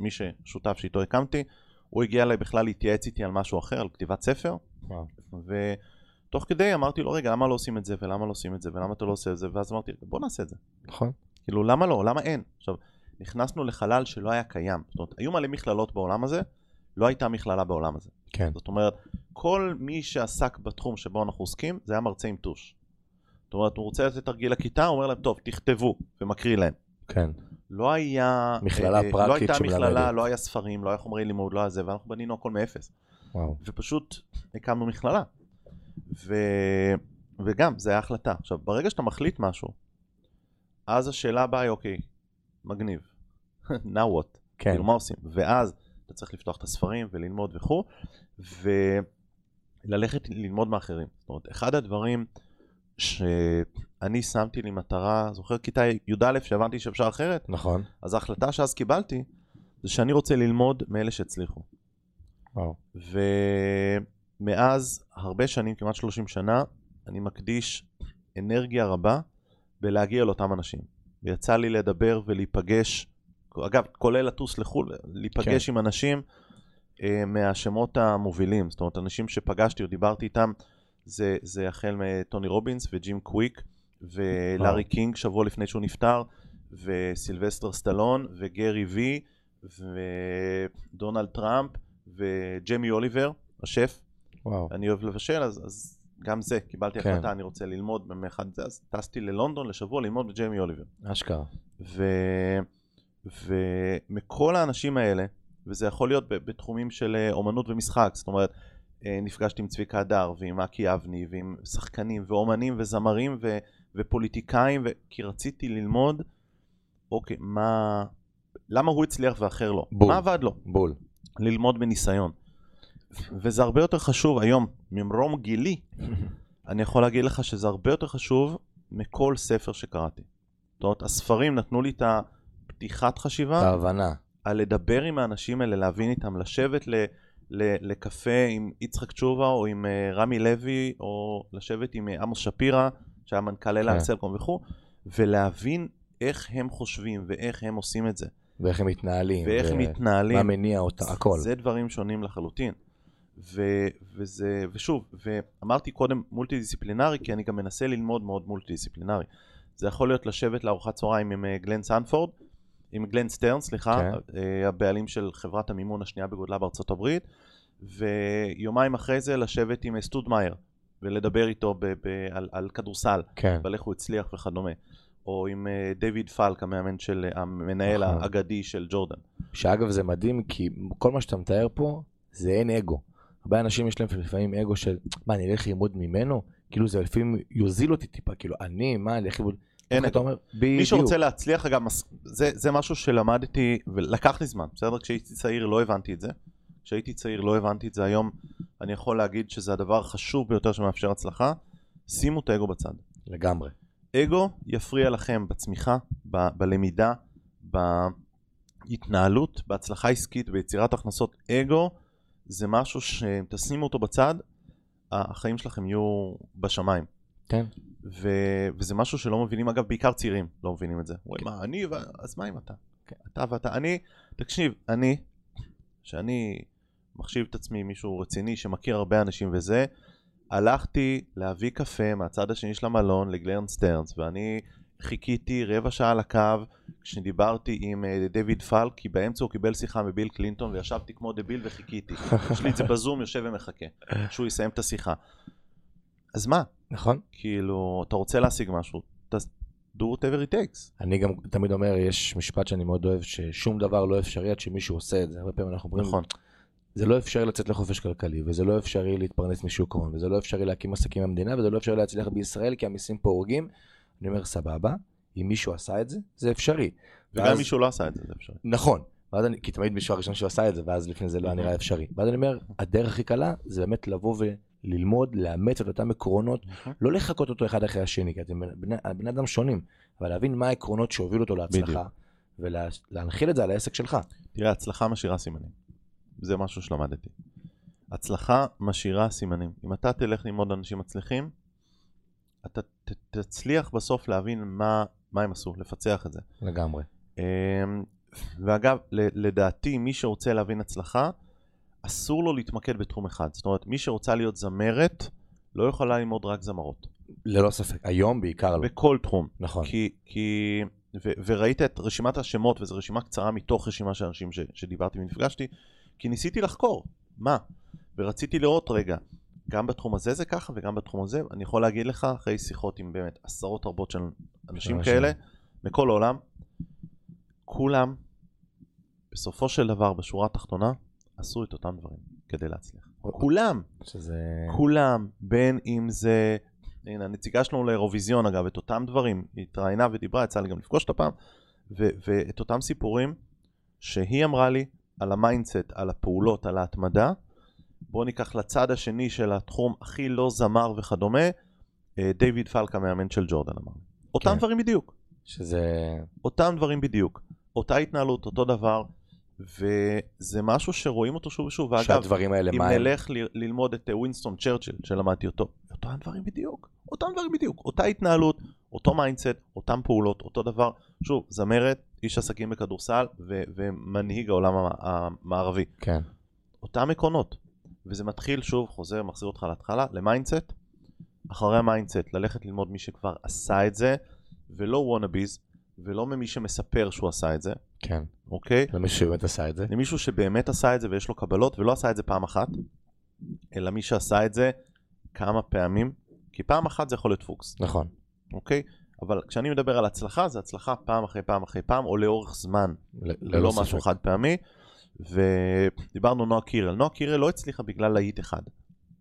מי ששותף שאיתו הקמתי, הוא הגיע אליי בכלל להתייעץ איתי על משהו אחר, על כתיבת ספר. ותוך כדי אמרתי לו, רגע, למה לא עושים את זה, ולמה לא עושים את זה, ולמה אתה לא עושה את זה, ואז אמרתי, בוא נעשה את זה. נכון. כאילו, למה לא? למה אין? עכשיו, נכנסנו לחלל שלא היה קיים. זאת אומרת, היו מלא מכללות בעולם הזה, לא הייתה מכללה בעולם הזה. כן. זאת אומרת, כל מי שעסק בתחום שבו אנחנו עוסקים, זה היה מרצה עם טוש. זאת אומרת, הוא רוצה לתת תרגיל לכיתה, הוא אומר להם, טוב, תכתבו, ומקריא להם. כן. לא היה... מכללה אה, פרקטית לא הייתה מכללה, לא היה ספרים, לא היה חומרי לימוד, לא היה זה, ואנחנו בנינו הכל מאפס. וואו. ופשוט הקמנו מכללה. ו... וגם, זה היה החלטה. עכשיו, ברגע שאתה מחליט משהו, אז השאלה הבאה היא, אוקיי, מגניב. now what? כן. כאילו, מה עושים? ואז אתה צריך לפתוח את הספרים וללמוד וכו', וללכת ללמוד מאחרים. זאת אומרת, אחד הדברים, שאני שמתי לי מטרה, זוכר כיתה י"א שהבנתי שאפשר אחרת? נכון. אז ההחלטה שאז קיבלתי, זה שאני רוצה ללמוד מאלה שהצליחו. וואו. ומאז הרבה שנים, כמעט 30 שנה, אני מקדיש אנרגיה רבה בלהגיע לאותם אנשים. ויצא לי לדבר ולהיפגש, אגב, כולל לטוס לחו"ל, להיפגש כן. עם אנשים אה, מהשמות המובילים. זאת אומרת, אנשים שפגשתי או דיברתי איתם, זה, זה החל מטוני רובינס וג'ים קוויק ולארי קינג שבוע לפני שהוא נפטר, וסילבסטר סטלון וגרי וי ודונלד טראמפ וג'מי אוליבר, השף. וואו. אני אוהב לבשל, אז, אז גם זה, קיבלתי כן. החלטה, אני רוצה ללמוד מאחד זה, אז טסתי ללונדון לשבוע ללמוד בג'יימי אוליבר. אשכרה. ו... ומכל האנשים האלה, וזה יכול להיות בתחומים של אה, אומנות ומשחק, זאת אומרת, נפגשתי עם צביקה הדר ועם אקי אבני ועם שחקנים ואומנים וזמרים ו... ופוליטיקאים, ו... כי רציתי ללמוד, אוקיי, מה... למה הוא הצליח ואחר לא? בול. מה עבד לו? בול. ללמוד מניסיון. וזה הרבה יותר חשוב היום, ממרום גילי, אני יכול להגיד לך שזה הרבה יותר חשוב מכל ספר שקראתי. זאת אומרת, הספרים נתנו לי את הפתיחת חשיבה. את ההבנה. על לדבר עם האנשים האלה, להבין איתם, לשבת ל, ל, לקפה עם יצחק תשובה או עם uh, רמי לוי, או לשבת עם uh, עמוס שפירא, שהיה מנכ"ל אלה כן. סלקום וכו', ולהבין איך הם חושבים ואיך הם עושים את זה. ואיך הם מתנהלים. ואיך הם מתנהלים. מה מניע אותם, הכל. זה דברים שונים לחלוטין. ו, וזה, ושוב, ואמרתי קודם מולטי דיסציפלינרי, כי אני גם מנסה ללמוד מאוד מולטי דיסציפלינרי. זה יכול להיות לשבת לארוחת צהריים עם אה, גלן סנפורד, עם גלן סטרנס, סליחה. כן. אה, הבעלים של חברת המימון השנייה בגודלה בארצות הברית, ויומיים אחרי זה לשבת עם סטוד מאייר, ולדבר איתו ב- ב- על, על כדורסל. כן. ועל איך הוא הצליח וכדומה. או עם אה, דיוויד פלק, המאמן של, המנהל נכון. האגדי של ג'ורדן. שאגב זה מדהים, כי כל מה שאתה מתאר פה, זה אין אגו. הרבה אנשים יש להם לפעמים אגו של, מה, אני אלך ללמוד ממנו? כאילו זה לפעמים יוזיל אותי טיפה, כאילו, אני, מה, אני אלך ללמוד... אין אתה אומר, בדיוק. מי שרוצה להצליח, אגב, זה, זה משהו שלמדתי, ולקח לי זמן, בסדר? כשהייתי צעיר לא הבנתי את זה. כשהייתי צעיר לא הבנתי את זה, היום אני יכול להגיד שזה הדבר החשוב ביותר שמאפשר הצלחה. שימו את האגו בצד. לגמרי. אגו יפריע לכם בצמיחה, ב- בלמידה, בהתנהלות, בהצלחה עסקית, ביצירת הכנסות. אגו זה משהו שאם תשימו אותו בצד, החיים שלכם יהיו בשמיים. כן. ו... וזה משהו שלא מבינים, אגב, בעיקר צעירים לא מבינים את זה. כן. מה, אני, ו... אז מה אם אתה? כן. אתה ואתה. אני, תקשיב, אני, שאני מחשיב את עצמי מישהו רציני שמכיר הרבה אנשים וזה, הלכתי להביא קפה מהצד השני של המלון לגלן סטרנס, ואני חיכיתי רבע שעה על הקו כשדיברתי עם אה, דויד פלק, כי באמצע הוא קיבל שיחה מביל קלינטון וישבתי כמו דביל וחיכיתי. יש לי את זה בזום, יושב ומחכה, שהוא יסיים את השיחה. אז מה? נכון. כאילו, אתה רוצה להשיג משהו, do whatever it takes. אני גם תמיד אומר, יש משפט שאני מאוד אוהב, ששום דבר לא אפשרי עד שמישהו עושה את זה. הרבה פעמים אנחנו אומרים, נכון. זה לא אפשרי לצאת לחופש כלכלי, וזה לא אפשרי להתפרנס משוק ההון, וזה לא אפשרי להקים עסקים במדינה, וזה לא אפשרי להצליח בישראל, כי המיסים פה הורגים. אני אומר, סבבה, אם מישהו עשה את זה, זה אפשרי. וגם ואז... מישהו לא עשה את זה, זה אפשרי. נכון. ואז אני, כי תמיד מישהו הראשון שהוא עשה את זה, ואז לפני זה לא היה נראה אפשרי. ואז אני אומר, הדרך הכי קלה זה באמת לבוא וללמוד, לאמץ את אותם עקרונות, לא לחכות אותו אחד אחרי השני, כי אתם בני, בני אדם שונים, אבל להבין מה העקרונות שהובילו אותו להצלחה, ולהנחיל את זה על העסק שלך. תראה, הצלחה משאירה סימנים. זה משהו שלמדתי. הצלחה משאירה סימנים. אם אתה תלך ללמוד אנשים מצליחים, אתה ת, תצליח בסוף להבין מה, מה הם עשו, לפצח את זה. לגמרי. אמ, ואגב, לדעתי, מי שרוצה להבין הצלחה, אסור לו להתמקד בתחום אחד. זאת אומרת, מי שרוצה להיות זמרת, לא יכולה ללמוד רק זמרות. ללא ספק. היום בעיקר לא. בכל תחום. נכון. כי, כי ו, וראית את רשימת השמות, וזו רשימה קצרה מתוך רשימה של אנשים ש, שדיברתי ונפגשתי, כי ניסיתי לחקור. מה? ורציתי לראות, רגע, גם בתחום הזה זה ככה וגם בתחום הזה, אני יכול להגיד לך אחרי שיחות עם באמת עשרות רבות של אנשים כאלה, מכל העולם, כולם בסופו של דבר בשורה התחתונה עשו את אותם דברים כדי להצליח. כולם, שזה... כולם, בין אם זה, הנה הנציגה שלנו לאירוויזיון אגב, את אותם דברים, היא התראיינה ודיברה, יצא לי גם לפגוש אותה פעם, ו- ואת אותם סיפורים שהיא אמרה לי על ה mindset, על הפעולות, על ההתמדה, בואו ניקח לצד השני של התחום הכי לא זמר וכדומה, דיוויד פלק המאמן של ג'ורדן אמר. אותם כן. דברים בדיוק. שזה... אותם דברים בדיוק. אותה התנהלות, אותו דבר, וזה משהו שרואים אותו שוב ושוב. ואגב, שהדברים האלה אם נלך ל- ללמוד את ווינסטון צ'רצ'יל, שלמדתי אותו, אותם דברים בדיוק. אותם דברים בדיוק. אותה התנהלות, אותו mindset, אותם פעולות, אותו דבר. שוב, זמרת, איש עסקים בכדורסל ו- ומנהיג העולם המערבי. כן. אותם עקרונות. וזה מתחיל שוב, חוזר, מחזיר אותך להתחלה, ל mindset. אחרי ה mindset, ללכת ללמוד מי שכבר עשה את זה, ולא wannabes, ולא ממי שמספר שהוא עשה את זה. כן. אוקיי? למישהו שבאמת עשה את זה. למישהו שבאמת עשה את זה ויש לו קבלות, ולא עשה את זה פעם אחת, אלא מי שעשה את זה כמה פעמים, כי פעם אחת זה יכול להיות פוקס. נכון. אוקיי? אבל כשאני מדבר על הצלחה, זה הצלחה פעם אחרי פעם אחרי פעם, או לאורך זמן, ללא משהו חד פעמי. ודיברנו נועה קירל. נועה קירל לא הצליחה בגלל להיט אחד.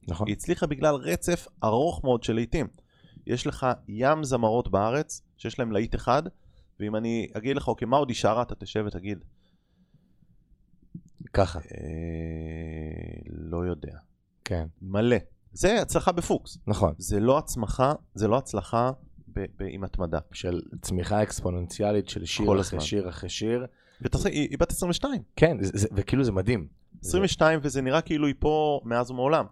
נכון. היא הצליחה בגלל רצף ארוך מאוד של להיטים. יש לך ים זמרות בארץ שיש להם להיט אחד, ואם אני אגיד לך, אוקיי, מה עוד היא שרה, אתה תשב ותגיד. ככה. אה, לא יודע. כן. מלא. זה הצלחה בפוקס. נכון. זה לא הצמחה, זה לא הצלחה ב- ב- עם התמדה. של צמיחה אקספוננציאלית של שיר אחרי הזמן. שיר אחרי שיר. ותעשה, היא, היא בת 22. כן, זה, זה, וכאילו זה מדהים. 22 זה... וזה נראה כאילו היא פה מאז ומעולם.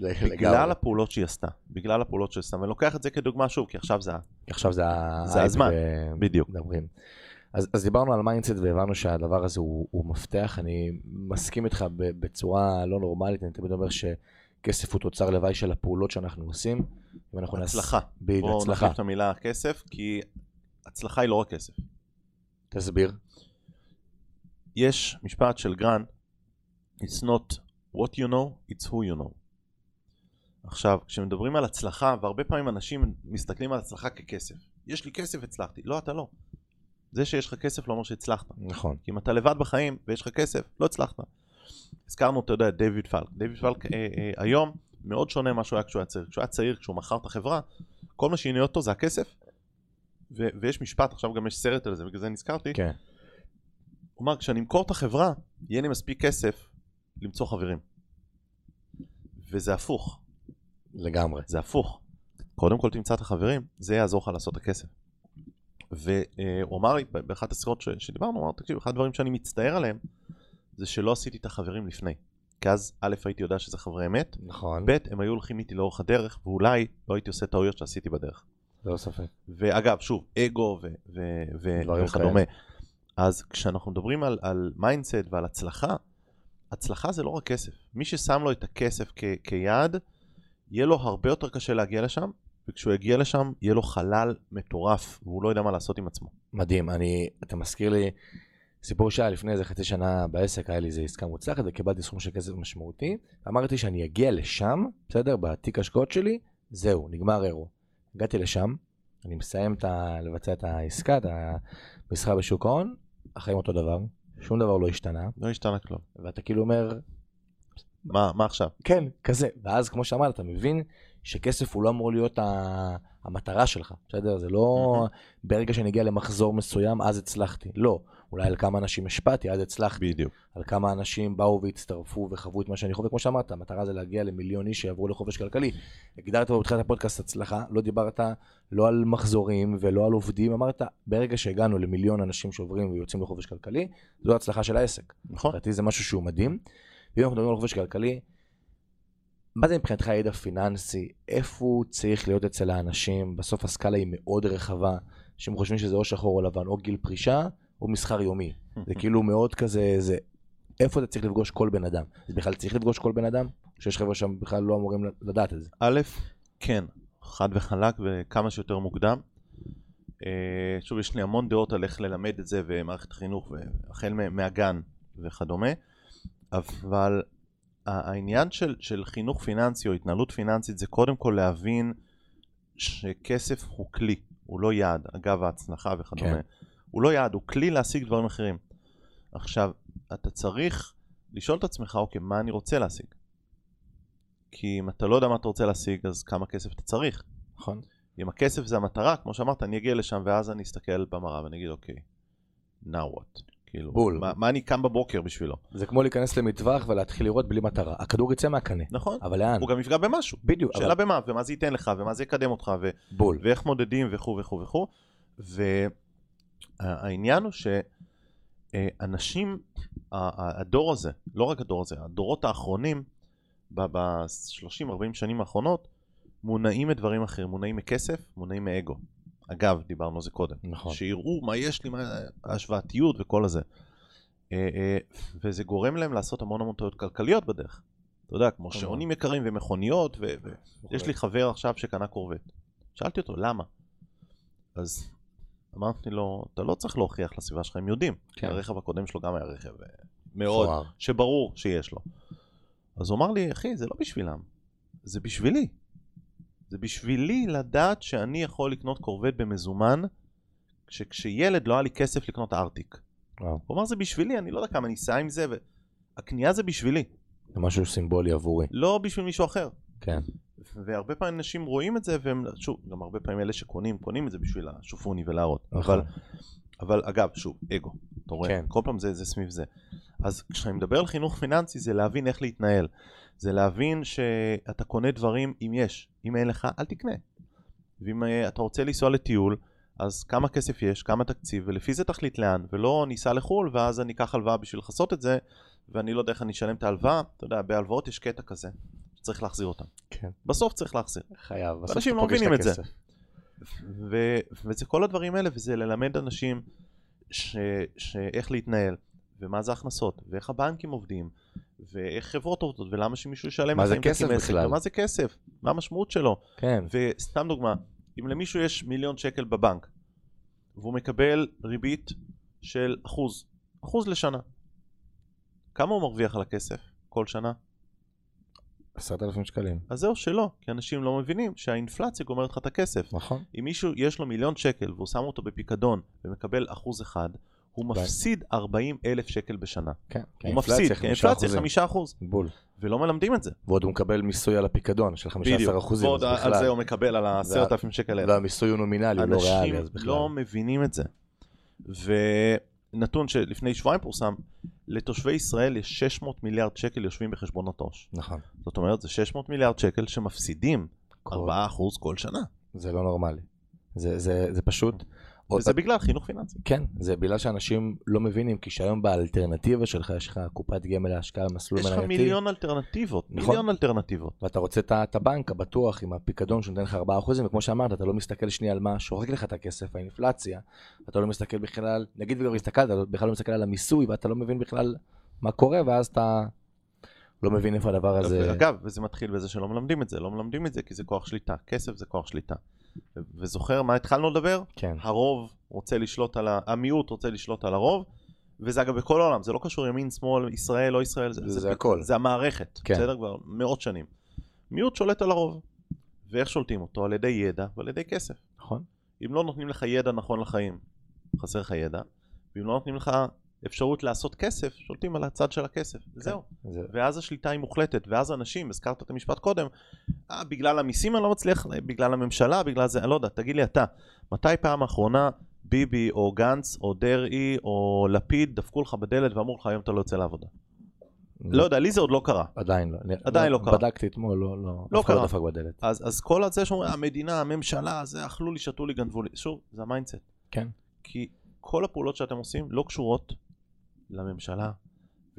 בגלל הפעולות שהיא עשתה, בגלל הפעולות שהיא עשתה, ואני לוקח את זה כדוגמה שוב, כי עכשיו זה, עכשיו זה, זה הזמן, ו... בדיוק. מדברים. אז, אז דיברנו על מיינדסט והבנו שהדבר הזה הוא, הוא מפתח, אני מסכים איתך בצורה לא נורמלית, אני תמיד אומר שכסף הוא תוצר לוואי של הפעולות שאנחנו עושים. הצלחה. נס... בדיוק, הצלחה. בואו נחליף את המילה כסף, כי הצלחה היא לא רק כסף. תסביר. יש משפט של גרנט, It's not what you know, it's who you know. עכשיו, כשמדברים על הצלחה, והרבה פעמים אנשים מסתכלים על הצלחה ככסף. יש לי כסף, הצלחתי. לא, אתה לא. זה שיש לך כסף לא אומר שהצלחת. נכון. כי אם אתה לבד בחיים ויש לך כסף, לא הצלחת. הזכרנו, אתה יודע, דיוויד פלק. דיוויד פלק אה, אה, היום מאוד שונה ממה שהוא היה כשהוא היה צעיר. כשהוא היה צעיר, כשהוא מכר את החברה, כל מה שעניין אותו זה הכסף. ו- ויש משפט, עכשיו גם יש סרט על זה, בגלל זה נזכרתי. כן. הוא אמר, כשאני אמכור את החברה, יהיה לי מספיק כסף למצוא חברים. וזה הפוך. לגמרי. זה הפוך. קודם כל תמצא את החברים, זה יעזור לך לעשות את הכסף. והוא אמר לי באחת השיחות שדיברנו, הוא אמר, תקשיב, אחד הדברים שאני מצטער עליהם, זה שלא עשיתי את החברים לפני. כי אז א' הייתי יודע שזה חברי אמת, נכון. ב' הם היו הולכים איתי לאורך הדרך, ואולי לא הייתי עושה טעויות שעשיתי בדרך. לא ספק. ואגב, שוב, אגו וכדומה. אז כשאנחנו מדברים על, על מיינדסט ועל הצלחה, הצלחה זה לא רק כסף. מי ששם לו את הכסף כ- כיעד, יהיה לו הרבה יותר קשה להגיע לשם, וכשהוא יגיע לשם, יהיה לו חלל מטורף, והוא לא יודע מה לעשות עם עצמו. מדהים, אני, אתה מזכיר לי סיפור שהיה לפני איזה חצי שנה בעסק, היה לי איזה עסקה מוצלחת וקיבלתי סכום של כסף משמעותי, אמרתי שאני אגיע לשם, בסדר, בתיק השקעות שלי, זהו, נגמר אירו. הגעתי לשם, אני מסיים את ה... לבצע את העסקה, את המסחר בשוק ההון, החיים אותו דבר, שום דבר לא השתנה. לא השתנה כלום. ואתה כאילו אומר... מה, מה עכשיו? כן, כזה. ואז כמו שאמרת, אתה מבין שכסף הוא לא אמור להיות ה... המטרה שלך, בסדר? זה לא ברגע שאני אגיע למחזור מסוים, אז הצלחתי. לא. אולי על כמה אנשים השפעתי, אז הצלחתי. בדיוק. על כמה אנשים באו והצטרפו וחוו את מה שאני חווה, כמו שאמרת, המטרה זה להגיע למיליון איש שיעברו לחופש כלכלי. הגדרת בתחילת הפודקאסט הצלחה, לא דיברת לא על מחזורים ולא על עובדים, אמרת, ברגע שהגענו למיליון אנשים שעוברים ויוצאים לחופש כלכלי, זו ההצלחה של העסק. נכון. לדעתי זה משהו שהוא מדהים. ואם אנחנו מדברים על חופש כלכלי, מה זה מבחינתך ידע פיננסי? איפה הוא צריך להיות אצל האנשים? בסוף הסקאלה היא מאוד רחבה, שהם חושבים שזה או שחור או לבן, או גיל פרישה, או מסחר יומי. זה כאילו מאוד כזה, זה... איפה אתה צריך לפגוש כל בן אדם? זה בכלל צריך לפגוש כל בן אדם? שיש חבר'ה שם בכלל לא אמורים לדעת את זה? א', כן, חד וחלק וכמה שיותר מוקדם. אה, שוב, יש לי המון דעות על איך ללמד את זה ומערכת החינוך, החל מהגן וכדומה, אבל העניין של, של חינוך פיננסי או התנהלות פיננסית זה קודם כל להבין שכסף הוא כלי, הוא לא יעד, אגב ההצלחה וכדומה. כן. הוא לא יעד, הוא כלי להשיג דברים אחרים. עכשיו, אתה צריך לשאול את עצמך, אוקיי, מה אני רוצה להשיג? כי אם אתה לא יודע מה אתה רוצה להשיג, אז כמה כסף אתה צריך. נכון. אם הכסף זה המטרה, כמו שאמרת, אני אגיע לשם ואז אני אסתכל במראה ואני אגיד, אוקיי, now what? כאילו. בול. מה, מה אני קם בבוקר בשבילו? זה כמו להיכנס למטווח ולהתחיל לראות בלי מטרה. הכדור יצא מהקנה. נכון. אבל לאן? הוא גם יפגע במשהו. בדיוק. שאלה אבל... במה, ומה זה ייתן לך, ומה זה יקדם אותך, ו... בול. ואיך מודדים וכו' וכו' וכו'. והעניין הוא שאנשים, הדור הזה, לא רק הדור הזה, הדורות האחרונים, ב-30-40 שנים האחרונות, מונעים מדברים אחרים, מונעים מכסף, מונעים מאגו. אגב, דיברנו על זה קודם. נכון. שיראו מה יש לי, מה ההשוואתיות וכל הזה. אה, אה, וזה גורם להם לעשות המון המון טעויות כלכליות בדרך. אתה יודע, כמו שעונים יקרים ומכוניות, ויש לי חבר עכשיו שקנה קורבט. שאלתי אותו, למה? אז אמרתי לו, אתה לא צריך להוכיח לסביבה שלך, הם יודעים. כן. הרכב הקודם שלו גם היה רכב אה, מאוד, פואר. שברור שיש לו. אז הוא אמר לי, אחי, זה לא בשבילם, זה בשבילי. זה בשבילי לדעת שאני יכול לקנות קורבט במזומן, כשכשילד לא היה לי כסף לקנות ארטיק. וואו. הוא אמר, זה בשבילי, אני לא יודע כמה אני אסע עם זה, והקנייה זה בשבילי. זה משהו סימבולי עבורי. לא בשביל מישהו אחר. כן. והרבה פעמים אנשים רואים את זה, והם, שוב, גם הרבה פעמים אלה שקונים, קונים את זה בשביל השופוני ולהראות. נכון. אבל, אבל אגב, שוב, אגו. אתה רואה, כן. כל פעם זה, זה סביב זה. אז כשאני מדבר על חינוך פיננסי, זה להבין איך להתנהל. זה להבין שאתה קונה דברים אם יש. אם אין לך, אל תקנה. ואם uh, אתה רוצה לנסוע לטיול, אז כמה כסף יש, כמה תקציב, ולפי זה תחליט לאן, ולא ניסע לחו"ל, ואז אני אקח הלוואה בשביל לכסות את זה, ואני לא יודע איך אני אשלם את ההלוואה. אתה יודע, בהלוואות יש קטע כזה. צריך להחזיר אותם. כן. בסוף צריך להחזיר. חייב, בסוף אנשים לא מבינים את זה. ו- וזה כל הדברים האלה, וזה ללמד אנשים ש- שאיך להתנהל, ומה זה הכנסות, ואיך הבנקים עובדים, ואיך חברות עובדות, ולמה שמישהו ישלם מה זה כסף בכלל? מה זה כסף? מה המשמעות שלו? כן. וסתם דוגמה, אם למישהו יש מיליון שקל בבנק, והוא מקבל ריבית של אחוז, אחוז לשנה, כמה הוא מרוויח על הכסף כל שנה? עשרת אלפים שקלים. אז זהו שלא, כי אנשים לא מבינים שהאינפלציה גומרת לך את הכסף. נכון. אם מישהו יש לו מיליון שקל והוא שם אותו בפיקדון ומקבל אחוז אחד, הוא מפסיד 40 אלף שקל בשנה. כן, הוא מפסיד, כי האינפלציה חמישה אחוז. בול. ולא מלמדים את זה. ועוד הוא מקבל מיסוי על הפיקדון של 15 אחוזים. ועוד על זה הוא מקבל על ה-10,000 שקל האלה. והמיסוי הוא נומינלי, הוא לא ריאלי, אז בכלל. אנשים לא מבינים את זה. ונתון שלפני שבועיים פורסם, לתושבי ישראל יש 600 מיליארד שקל יושבים בחשבונות עו"ש. נכון. זאת אומרת, זה 600 מיליארד שקל שמפסידים 4% כל שנה. זה לא נורמלי. זה, זה, זה פשוט... וזה עוד... בגלל חינוך פיננסי. כן, זה בגלל שאנשים לא מבינים, כי שהיום באלטרנטיבה שלך יש לך קופת גמל להשקעה במסלול מנייתי. יש לך מיליון אלטרנטיבות, נכון. מיליון אלטרנטיבות. ואתה רוצה את הבנק הבטוח עם הפיקדון שנותן לך 4%, וכמו שאמרת, אתה לא מסתכל שנייה על מה שורק לך את הכסף, האינפלציה, אתה לא מסתכל בכלל, נגיד וגם הסתכלת, אתה בכלל לא מסתכל על המיסוי, ואתה לא מבין בכלל מה קורה, ואז אתה לא מבין איפה הדבר הזה... אגב, וזה מתחיל בזה שלא מלמדים את זה, לא מלמדים את זה כי זה כוח שליטה, כסף זה כוח שליטה. וזוכר מה התחלנו לדבר? כן. הרוב רוצה לשלוט על ה... המיעוט רוצה לשלוט על הרוב, וזה אגב בכל העולם, זה לא קשור ימין, שמאל, ישראל, לא ישראל, זה, זה, זה הכל. זה המערכת, כן. בסדר? כבר מאות שנים. מיעוט שולט על הרוב. ואיך שולטים אותו? על ידי ידע ועל ידי כסף. נכון. אם לא נותנים לך ידע נכון לחיים, חסר לך ידע, ואם לא נותנים לך אפשרות לעשות כסף, שולטים על הצד של הכסף, כן, זהו. זה... ואז השליטה היא מוחלטת, ואז אנשים, הזכרת את המשפט קודם, אה, בגלל המיסים אני לא מצליח, בגלל הממשלה, בגלל זה, אני לא יודע, תגיד לי אתה, מתי פעם האחרונה ביבי או גנץ או דרעי או לפיד דפקו לך בדלת ואמרו לך היום אתה לא יוצא לעבודה? לא יודע, לי זה עוד לא קרה. עדיין לא. עדיין לא, לא קרה. בדקתי אתמול, לא, לא, לא קרה. לא דפק בדלת. אז, אז כל הזה שאומרים, המדינה, הממשלה, זה אכלו לי, שתו לי, גנבו לי. שוב, זה המיינדסט. כן. כי כל הפעולות שאתם עושים לא קשורות לממשלה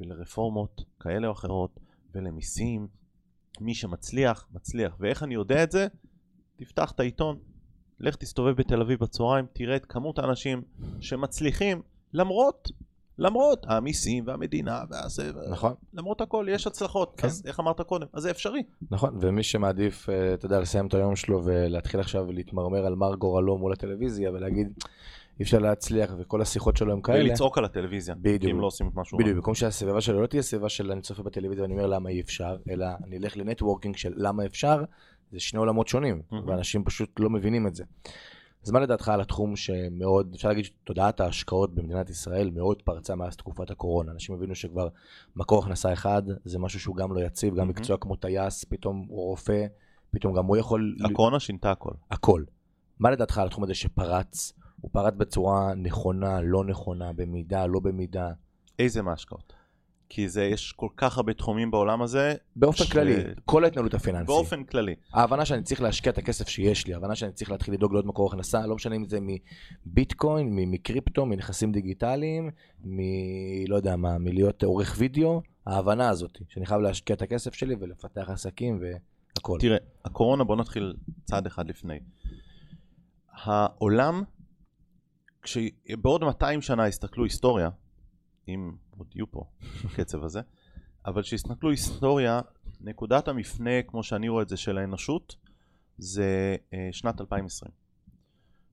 ולרפורמות כאלה או אחרות ולמיסים. מי שמצליח, מצליח. ואיך אני יודע את זה? תפתח את העיתון, לך תסתובב בתל אביב בצהריים, תראה את כמות האנשים שמצליחים למרות, למרות המיסים והמדינה והזה, נכון. למרות הכל יש הצלחות, כן. אז איך אמרת קודם? אז זה אפשרי. נכון, ומי שמעדיף, אה, אתה יודע, לסיים את היום שלו ולהתחיל עכשיו להתמרמר על מר גורלו מול הטלוויזיה ולהגיד, אי אפשר להצליח, וכל השיחות שלו הם כאלה. ולצעוק על הטלוויזיה, בדיוק. כי הם לא עושים את משהו. בדיוק, במקום שהסביבה שלו לא תהיה סביבה של אני צופה בטלוויזיה ואני אומר למה אי אפשר, אלא אני אלך לנטוורקינג של למה אפשר, זה שני עולמות שונים, mm-hmm. ואנשים פשוט לא מבינים את זה. אז מה לדעתך על התחום שמאוד, אפשר להגיד שתודעת ההשקעות במדינת ישראל מאוד פרצה מאז תקופת הקורונה. אנשים הבינו שכבר מקור הכנסה אחד זה משהו שהוא גם לא יציב, גם mm-hmm. מקצוע כמו טייס, פתאום הוא רופא, פתאום גם הוא יכול... הקורונה שינתה הכל. הכל. מה לדעתך על התחום הזה שפרץ? הוא פרט בצורה נכונה, לא נכונה, במידה, לא במידה. איזה מהשקעות? כי זה, יש כל כך הרבה תחומים בעולם הזה. באופן ש... כללי, כל ההתנהלות הפיננסית. באופן כללי. ההבנה שאני צריך להשקיע את הכסף שיש לי, ההבנה שאני צריך להתחיל לדאוג לעוד מקור הכנסה, לא משנה אם זה מביטקוין, מקריפטו, מנכסים דיגיטליים, מ... לא יודע מה, מלהיות עורך וידאו, ההבנה הזאת, שאני חייב להשקיע את הכסף שלי ולפתח עסקים והכל. תראה, הקורונה, בוא נתחיל צעד אחד לפני. העולם, כשבעוד 200 שנה יסתכלו היסטוריה, אם עוד יהיו פה בקצב הזה, אבל כשיסתכלו היסטוריה, נקודת המפנה, כמו שאני רואה את זה, של האנושות, זה אה, שנת 2020.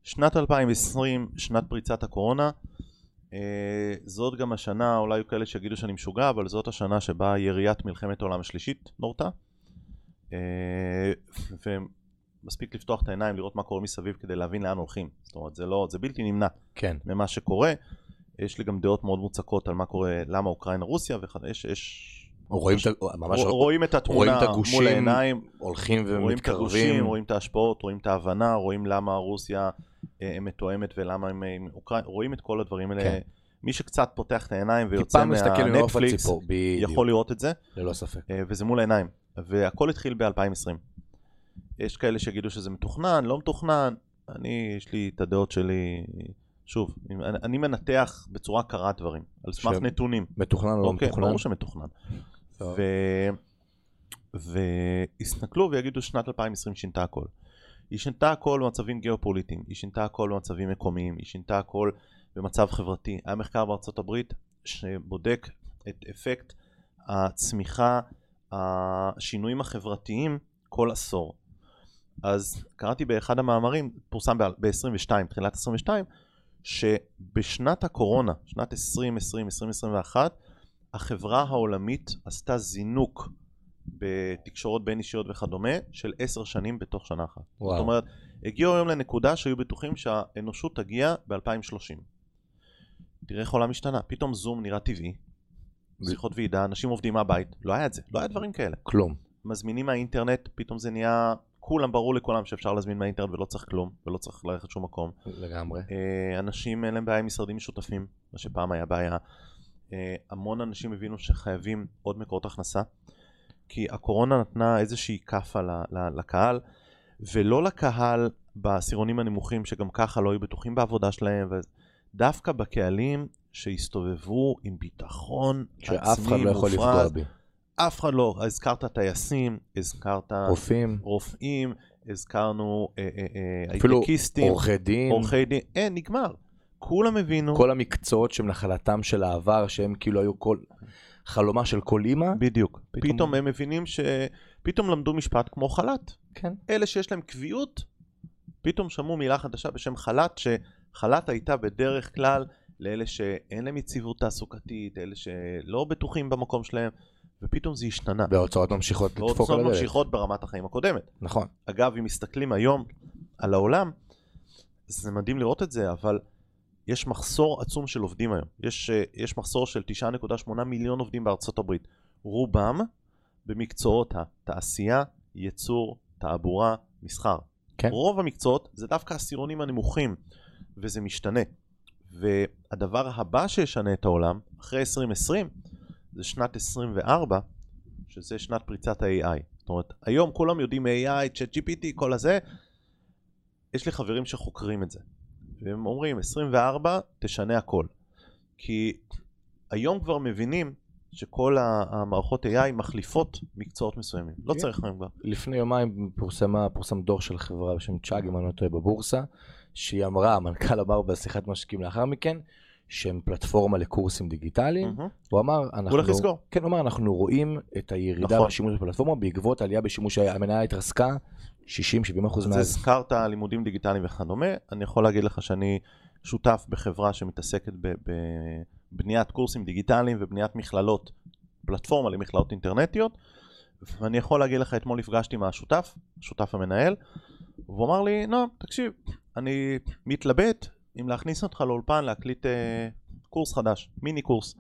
שנת 2020, שנת פריצת הקורונה, אה, זאת גם השנה, אולי יהיו כאלה שיגידו שאני משוגע, אבל זאת השנה שבה יריית מלחמת העולם השלישית נורתה. אה, ומספיק לפתוח את העיניים, לראות מה קורה מסביב כדי להבין לאן הולכים. זאת אומרת, זה, לא, זה בלתי נמנע כן. ממה שקורה. יש לי גם דעות מאוד מוצקות על מה קורה, למה אוקראינה רוסיה, ויש... יש... רואים, ש... ממש... רואים את התמונה רואים את מול העיניים, הולכים ומתקרבים. רואים את הגושים, רואים את ההשפעות, רואים את ההבנה, רואים למה רוסיה אה, מתואמת ולמה הם עם אוקראינה, רואים את כל הדברים האלה. כן. מי שקצת פותח את העיניים ויוצא מהנטפליקס, יכול לראות את זה. ללא ספק. אה, וזה מול העיניים. והכל התחיל ב-2020. יש כאלה שיגידו שזה מתוכנן, לא מתוכנן. אני, יש לי את הדעות שלי. שוב, אני, אני מנתח בצורה קרה דברים, על סמך נתונים. מתוכנן או לא אוקיי, מתוכנן? ברור שמתוכנן. ו... ויסתכלו ויגידו שנת 2020 שינתה הכל. היא שינתה הכל במצבים גיאופוליטיים, היא שינתה הכל במצבים מקומיים, היא שינתה הכל במצב חברתי. היה מחקר בארצות הברית שבודק את אפקט הצמיחה, השינויים החברתיים כל עשור. אז קראתי באחד המאמרים, פורסם ב-22, תחילת 22, שבשנת הקורונה, שנת 2020-2021, החברה העולמית עשתה זינוק בתקשורות בין אישיות וכדומה של עשר שנים בתוך שנה אחת. וואו. זאת אומרת, הגיעו היום לנקודה שהיו בטוחים שהאנושות תגיע ב-2030. תראה איך העולם השתנה, פתאום זום נראה טבעי, שיחות ועידה, אנשים עובדים מהבית, לא היה את זה, לא היה דברים כאלה. כלום. מזמינים מהאינטרנט, פתאום זה נהיה כולם, ברור לכולם שאפשר להזמין מהאינטרנט ולא צריך כלום, ולא צריך ללכת שום מקום. לגמרי. אה, אנשים אין להם בעיה עם משרדים משותפים, מה שפעם היה בעיה. אה, המון אנשים הבינו שחייבים עוד מקורות הכנסה, כי הקורונה נתנה איזושהי כאפה לקהל, ולא לקהל בעשירונים הנמוכים שגם ככה לא היו בטוחים בעבודה שלהם, ודווקא בקהלים שהסתובבו עם ביטחון עצמי מופרז. שאף אחד לא יכול לפגוע בי. אף אחד לא, הזכרת טייסים, הזכרת רופאים, רופאים הזכרנו אה, אה, אה, הייטקיסטים, עורכי דין, עורכי דין, אין, נגמר. כולם הבינו. כל המקצועות שהם נחלתם של העבר, שהם כאילו היו כל... חלומה של כל אימא. בדיוק. פתאום... פתאום הם מבינים ש... פתאום למדו משפט כמו חל"ת. כן. אלה שיש להם קביעות, פתאום שמעו מילה חדשה בשם חל"ת, שחל"ת הייתה בדרך כלל לאלה שאין להם יציבות תעסוקתית, אלה שלא בטוחים במקום שלהם. ופתאום זה השתנה. וההוצאות ממשיכות לדפוק על הדלת. וההוצאות ממשיכות ברמת החיים הקודמת. נכון. אגב, אם מסתכלים היום על העולם, זה מדהים לראות את זה, אבל יש מחסור עצום של עובדים היום. יש, אה, יש מחסור של 9.8 מיליון עובדים בארצות הברית. רובם במקצועות התעשייה, ייצור, תעבורה, מסחר. כן. רוב המקצועות זה דווקא העשירונים הנמוכים, וזה משתנה. והדבר הבא שישנה את העולם, אחרי 2020, זה שנת 24, שזה שנת פריצת ה-AI. זאת אומרת, היום כולם יודעים AI, ChatGPT, כל הזה. יש לי חברים שחוקרים את זה. והם אומרים, 24 תשנה הכל. כי היום כבר מבינים שכל המערכות AI מחליפות מקצועות מסוימים. לא כן. צריך להם כבר. לפני יומיים פורסמה, פורסם דוח של חברה בשם צ'אג, אם אני לא טועה, בבורסה, שהיא אמרה, המנכ"ל אמר בשיחת משקיעים לאחר מכן, שהם פלטפורמה לקורסים דיגיטליים, mm-hmm. הוא אמר, אנחנו... הוא הולך לסגור. כן, הוא אמר, אנחנו רואים את הירידה נכון. בשימוש בפלטפורמה בעקבות עלייה בשימוש, המניה התרסקה 60-70% מאז. אז הזכרת לימודים דיגיטליים וכדומה, אני יכול להגיד לך שאני שותף בחברה שמתעסקת בבניית קורסים דיגיטליים ובניית מכללות, פלטפורמה למכללות אינטרנטיות, ואני יכול להגיד לך, אתמול נפגשתי עם השותף, השותף המנהל, והוא אמר לי, נועם, תקשיב, אני מתלבט אם להכניס אותך לאולפן להקליט אה, קורס חדש, מיני קורס.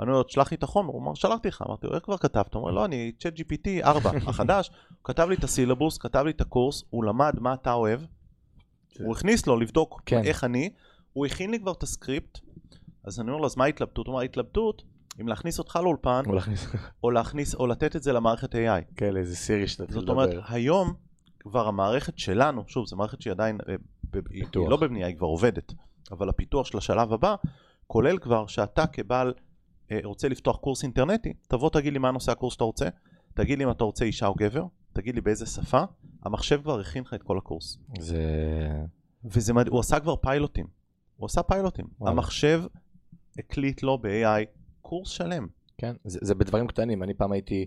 אני אומר לו, תשלח לי את החומר, הוא אמר, שלחתי לך, אמרתי לו, איך כבר כתבת? הוא אומר, לא, אני צ'אט GPT 4, החדש, הוא כתב לי את הסילבוס, כתב לי את הקורס, הוא למד מה אתה אוהב, הוא הכניס לו לבדוק כן. איך אני, הוא הכין לי כבר את הסקריפט, אז אני אומר לו, אז מה ההתלבטות? הוא אומר, ההתלבטות, אם להכניס אותך לאולפן, או להכניס, או לתת את זה למערכת AI. כן, איזה סירי שאתה לדבר. זאת אומרת, היום כבר המערכת שלנו, שוב, זו מערכת שהיא עדיין, אה, פיתוח. היא לא בבנייה, היא כבר עובדת, אבל הפיתוח של השלב הבא, כולל כבר שאתה כבעל אה, רוצה לפתוח קורס אינטרנטי, תבוא תגיד לי מה נושא הקורס שאתה רוצה, תגיד לי אם אתה רוצה אישה או גבר, תגיד לי באיזה שפה, המחשב כבר הכין לך את כל הקורס. זה... וזה מדהים, הוא עשה כבר פיילוטים. הוא עשה פיילוטים. וואו. המחשב הקליט לו ב-AI קורס שלם. כן, זה, זה בדברים קטנים. אני פעם הייתי,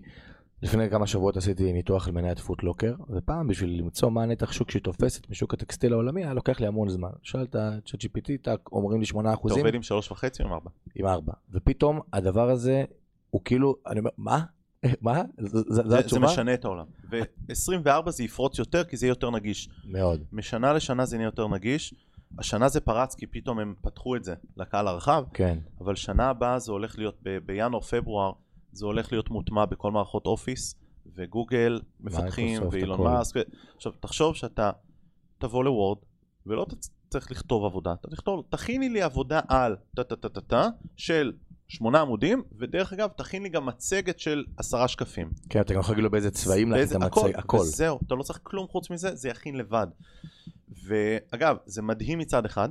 לפני כמה שבועות עשיתי ניתוח על מניית פוטלוקר, ופעם בשביל למצוא מה הנתח שוק שהיא תופסת משוק הטקסטיל העולמי, היה לוקח לי המון זמן. שאלת את ChatGPT, אומרים לי 8 אחוזים. אתה עובד עם 3.5 או עם 4? עם 4. ופתאום הדבר הזה, הוא כאילו, אני אומר, מה? מה? זו התשובה? זה משנה את העולם. ו-24 זה יפרוץ יותר כי זה יהיה יותר נגיש. מאוד. משנה לשנה זה יהיה יותר נגיש. השנה זה פרץ כי פתאום הם פתחו את זה לקהל הרחב. כן. אבל שנה הבאה זה הולך להיות, בינואר-פברואר, זה הולך להיות מוטמע בכל מערכות אופיס, וגוגל מפתחים, ואילון מאסק. עכשיו, תחשוב שאתה תבוא לוורד, ולא צריך לכתוב עבודה, אתה תכתוב, תכיני לי עבודה על טה-טה-טה-טה של שמונה עמודים, ודרך אגב, תכין לי גם מצגת של עשרה שקפים. כן, אתה גם יכול להגיד לו באיזה צבעים להכין את המצגת, הכל. וזהו, אתה לא צריך כלום חוץ מזה, זה יכין לבד. ואגב, זה מדהים מצד אחד,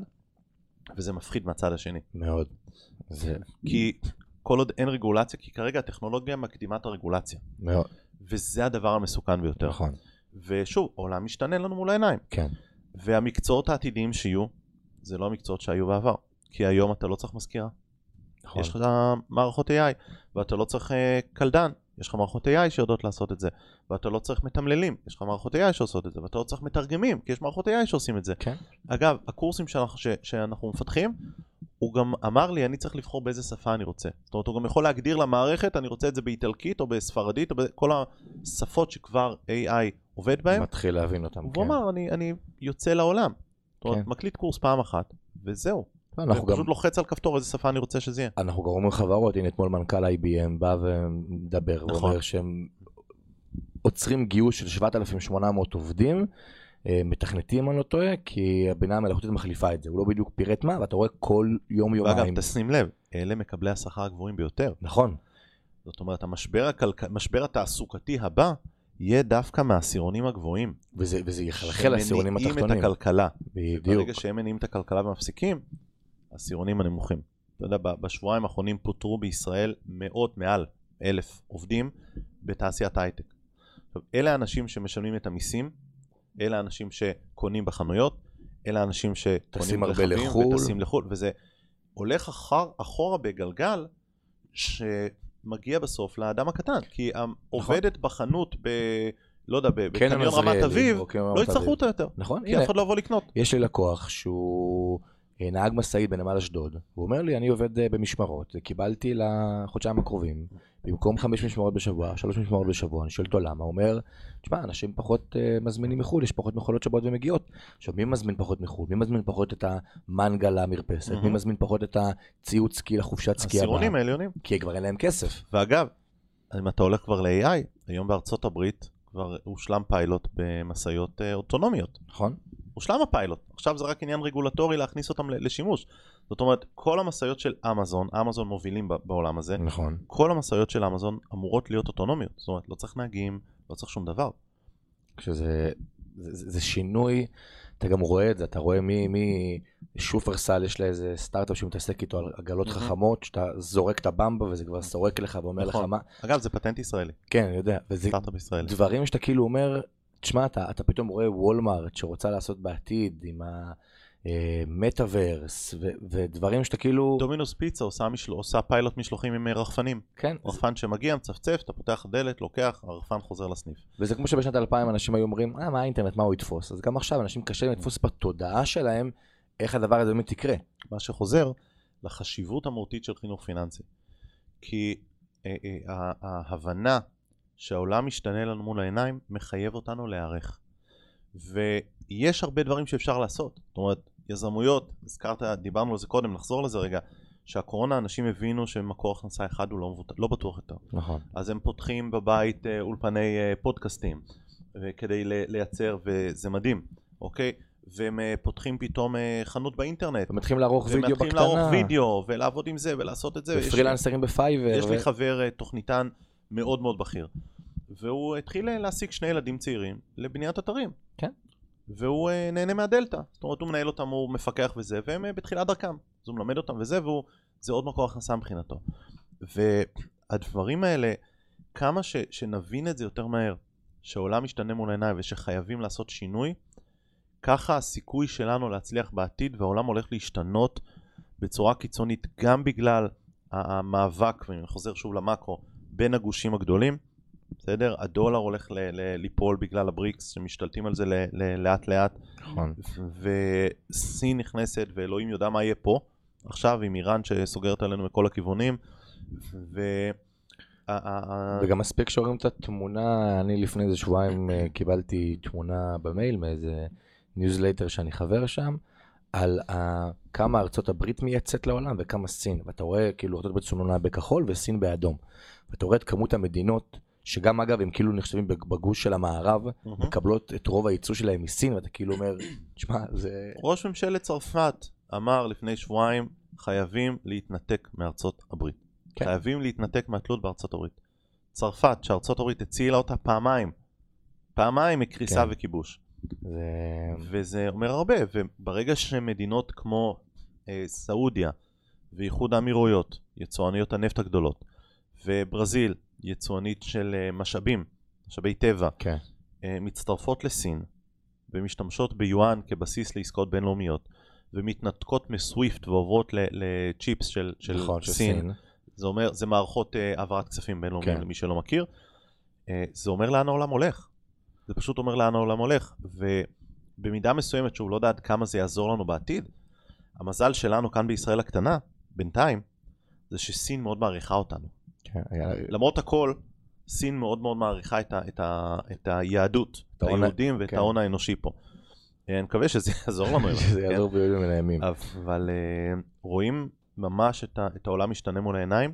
וזה מפחיד מהצד השני. מאוד. זה... כי כל עוד אין רגולציה, כי כרגע הטכנולוגיה מקדימה את הרגולציה. מאוד. וזה הדבר המסוכן ביותר. נכון. ושוב, העולם משתנה לנו מול העיניים. כן. והמקצועות העתידיים שיהיו, זה לא המקצועות שהיו בעבר. כי היום אתה לא צריך מזכירה. נכון. יש לך מערכות AI, ואתה לא צריך uh, קלדן, יש לך מערכות AI שיודעות לעשות את זה, ואתה לא צריך מתמללים, יש לך מערכות AI שעושות את זה, ואתה לא צריך מתרגמים, כי יש מערכות AI שעושים את זה. כן. אגב, הקורסים שאנחנו, ש, שאנחנו מפתחים, הוא גם אמר לי, אני צריך לבחור באיזה שפה אני רוצה. זאת אומרת, הוא גם יכול להגדיר למערכת, אני רוצה את זה באיטלקית או בספרדית, או בכל השפות שכבר AI עובד בהן. מתחיל להבין אותם, כן. הוא אמר, אני, אני יוצא לעולם. זאת אומרת, כן. מקליט קורס פעם אחת, וזהו. אנחנו גם... פשוט לוחץ על כפתור איזה שפה אני רוצה שזה יהיה. אנחנו גם אומרים חברות, הנה אתמול מנכ"ל IBM בא ומדבר, נכון. ואומר שהם עוצרים גיוס של 7,800 עובדים, אה, מתכנתים אני לא טועה, כי הבינה המלאכותית מחליפה את זה, הוא לא בדיוק פירט מה, ואתה רואה כל יום יומיים. ואגב, תשים לב, אלה מקבלי השכר הגבוהים ביותר. נכון. זאת אומרת, המשבר, הכלכ... המשבר התעסוקתי הבא יהיה דווקא מהעשירונים הגבוהים. וזה, וזה יחלחל לעשירונים התחתונים. שמניעים את הכלכלה. בדיוק. ברגע שהם מניעים את הכלכלה ומפסיקים, העשירונים הנמוכים. אתה יודע, בשבועיים האחרונים פוטרו בישראל מאות, מעל אלף עובדים בתעשיית ההייטק. עכשיו, אלה האנשים שמשלמים את המיסים, אלה האנשים שקונים בחנויות, אלה האנשים שקונים ברכבים וטסים לחו"ל, וזה הולך אחר, אחורה בגלגל שמגיע בסוף לאדם הקטן, כי העובדת נכון. בחנות ב... לא יודע, בקניון רמת אביב, לא יצטרכו אותה יותר. נכון, כי אף אחד לא יבוא לקנות. יש לי לקוח שהוא נהג משאית בנמל אשדוד, הוא אומר לי, אני עובד אה, במשמרות, קיבלתי לחודשיים הקרובים, במקום חמש משמרות בשבוע, שלוש משמרות בשבוע, אני שואל אותו למה, הוא אומר, תשמע, אנשים פחות uh, מזמינים מחו"ל, יש פחות מכולות שבאות ומגיעות. עכשיו, מי מזמין פחות מחו"ל? מי מזמין פחות את המנגה למרפסת? Mm-hmm. מי מזמין פחות את הציוד סקי לחופשת סקי הבאה? העשירונים העליונים. כי כבר אין להם כסף. ואגב, אם אתה הולך כבר ל-AI, היום בארצות הברית כבר הושלם פיילוט במשאיות אוטונומיות. נכון. הושלם הפיילוט, עכשיו זה רק עניין רגולטורי להכניס אותם לשימוש. זאת אומרת, כל המשאיות של אמזון, אמזון מובילים בעולם הזה, נכון. כל המשאיות של אמזון אמורות להיות אוטונומיות, זאת אומרת, לא צריך נהגים, לא צריך שום דבר. כשזה זה, זה, זה שינוי, אתה גם רואה את זה, אתה רואה מי, משופרסל, יש לה איזה סטארט-אפ שמתעסק איתו על עגלות חכמות, שאתה זורק את הבמבה וזה כבר סורק לך ואומר נכון. לך מה. אגב, זה פטנט ישראלי. כן, אני יודע. וזה סטארט-אפ ישראלי. דברים שאתה כאילו אומר, תשמע, אתה, אתה פתאום רואה וולמארט שרוצה לעשות בעתיד עם המטאוורס ו- ודברים שאתה כאילו... דומינוס פיצה עושה, משל... עושה פיילוט משלוחים עם רחפנים. כן. רחפן זה... שמגיע, מצפצף, אתה פותח דלת, לוקח, הרחפן חוזר לסניף. וזה כמו שבשנת 2000 אנשים היו אומרים, אה, מה האינטרנט, מה הוא יתפוס? אז גם עכשיו אנשים קשה להם לתפוס בתודעה שלהם איך הדבר הזה באמת יקרה. מה שחוזר לחשיבות המהותית של חינוך פיננסי. כי אה, אה, ההבנה שהעולם משתנה לנו מול העיניים, מחייב אותנו להיערך. ויש הרבה דברים שאפשר לעשות. זאת אומרת, יזמויות, הזכרת, דיברנו על זה קודם, נחזור לזה רגע, שהקורונה אנשים הבינו שמקור הכנסה אחד הוא לא, מבוט... לא בטוח יותר. נכון. אז הם פותחים בבית אה, אולפני אה, פודקאסטים כדי לייצר, וזה מדהים, אוקיי? והם אה, פותחים פתאום אה, חנות באינטרנט. ומתחילים לערוך וידאו בקטנה. ומתחילים לערוך וידאו, ולעבוד עם זה, ולעשות את זה. ופרילנסרים בפייבר. יש ו... לי חבר אה, תוכניתן מאוד מאוד בכיר. והוא התחיל להעסיק שני ילדים צעירים לבניית אתרים. כן. והוא נהנה מהדלתא. זאת אומרת, הוא מנהל אותם, הוא מפקח וזה, והם בתחילת דרכם. אז הוא מלמד אותם וזה, והוא, זה עוד מקור הכנסה מבחינתו. והדברים האלה, כמה ש, שנבין את זה יותר מהר, שהעולם משתנה מול העיניים ושחייבים לעשות שינוי, ככה הסיכוי שלנו להצליח בעתיד והעולם הולך להשתנות בצורה קיצונית גם בגלל המאבק, ואני חוזר שוב למאקרו, בין הגושים הגדולים, בסדר? הדולר הולך ל- ל- ליפול בגלל הבריקס שמשתלטים על זה ל- ל- לאט לאט. נכון. וסין נכנסת ואלוהים יודע מה יהיה פה, עכשיו עם איראן שסוגרת עלינו מכל הכיוונים. ו... וגם מספיק שרואים את התמונה, אני לפני איזה שבועיים אה, קיבלתי תמונה במייל מאיזה ניוזלייטר שאני חבר שם, על uh, כמה ארצות הברית מייצאת לעולם וכמה סין. ואתה רואה כאילו ארצות הברית סומנה בכחול וסין באדום. ואתה רואה את כמות המדינות, שגם אגב הם כאילו נחשבים בגוש של המערב, mm-hmm. מקבלות את רוב הייצוא שלהם מסין, ואתה כאילו אומר, תשמע, זה... ראש ממשלת צרפת אמר לפני שבועיים, חייבים להתנתק מארצות הברית. כן. חייבים להתנתק מהתלות בארצות הברית. צרפת, שארצות הברית הצילה אותה פעמיים, פעמיים מקריסה כן. וכיבוש. זה... וזה אומר הרבה, וברגע שמדינות כמו אה, סעודיה ואיחוד האמירויות, יצואניות הנפט הגדולות, וברזיל, יצואנית של אה, משאבים, משאבי טבע, כן. אה, מצטרפות לסין ומשתמשות ביואן כבסיס לעסקאות בינלאומיות, ומתנתקות מסוויפט ועוברות לצ'יפס של, של נכון, סין. סין. זה אומר, זה מערכות אה, העברת כספים בינלאומיים כן. למי שלא מכיר. אה, זה אומר לאן העולם הולך. זה פשוט אומר לאן העולם הולך. ובמידה מסוימת, שהוא לא יודע עד כמה זה יעזור לנו בעתיד, המזל שלנו כאן בישראל הקטנה, בינתיים, זה שסין מאוד מעריכה אותנו. כן, היה... למרות הכל, סין מאוד מאוד מעריכה את, ה, את, ה, את היהדות, את היהודים ואת כן. ההון האנושי פה. אה, אני מקווה שזה יעזור לנו. שזה כן? יעזור בימים מן הימים. אבל uh, רואים ממש את, ה, את העולם משתנה מול העיניים,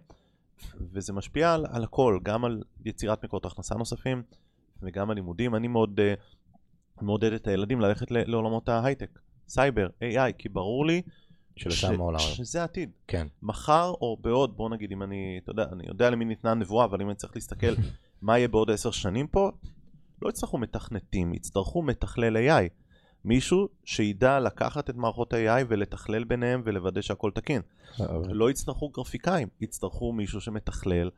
וזה משפיע על, על הכל, גם על יצירת מקורות הכנסה נוספים, וגם על לימודים. אני מאוד uh, מעודד את הילדים ללכת לעולמות ההייטק, סייבר, AI, כי ברור לי ש, העולם. שזה העתיד. כן. מחר או בעוד, בוא נגיד, אם אני, אתה יודע, אני יודע למי ניתנה הנבואה, אבל אם אני צריך להסתכל מה יהיה בעוד עשר שנים פה, לא יצטרכו מתכנתים, יצטרכו מתכלל AI. מישהו שידע לקחת את מערכות ה-AI ולתכלל ביניהם ולוודא שהכל תקין. לא יצטרכו גרפיקאים, יצטרכו מישהו שמתכלל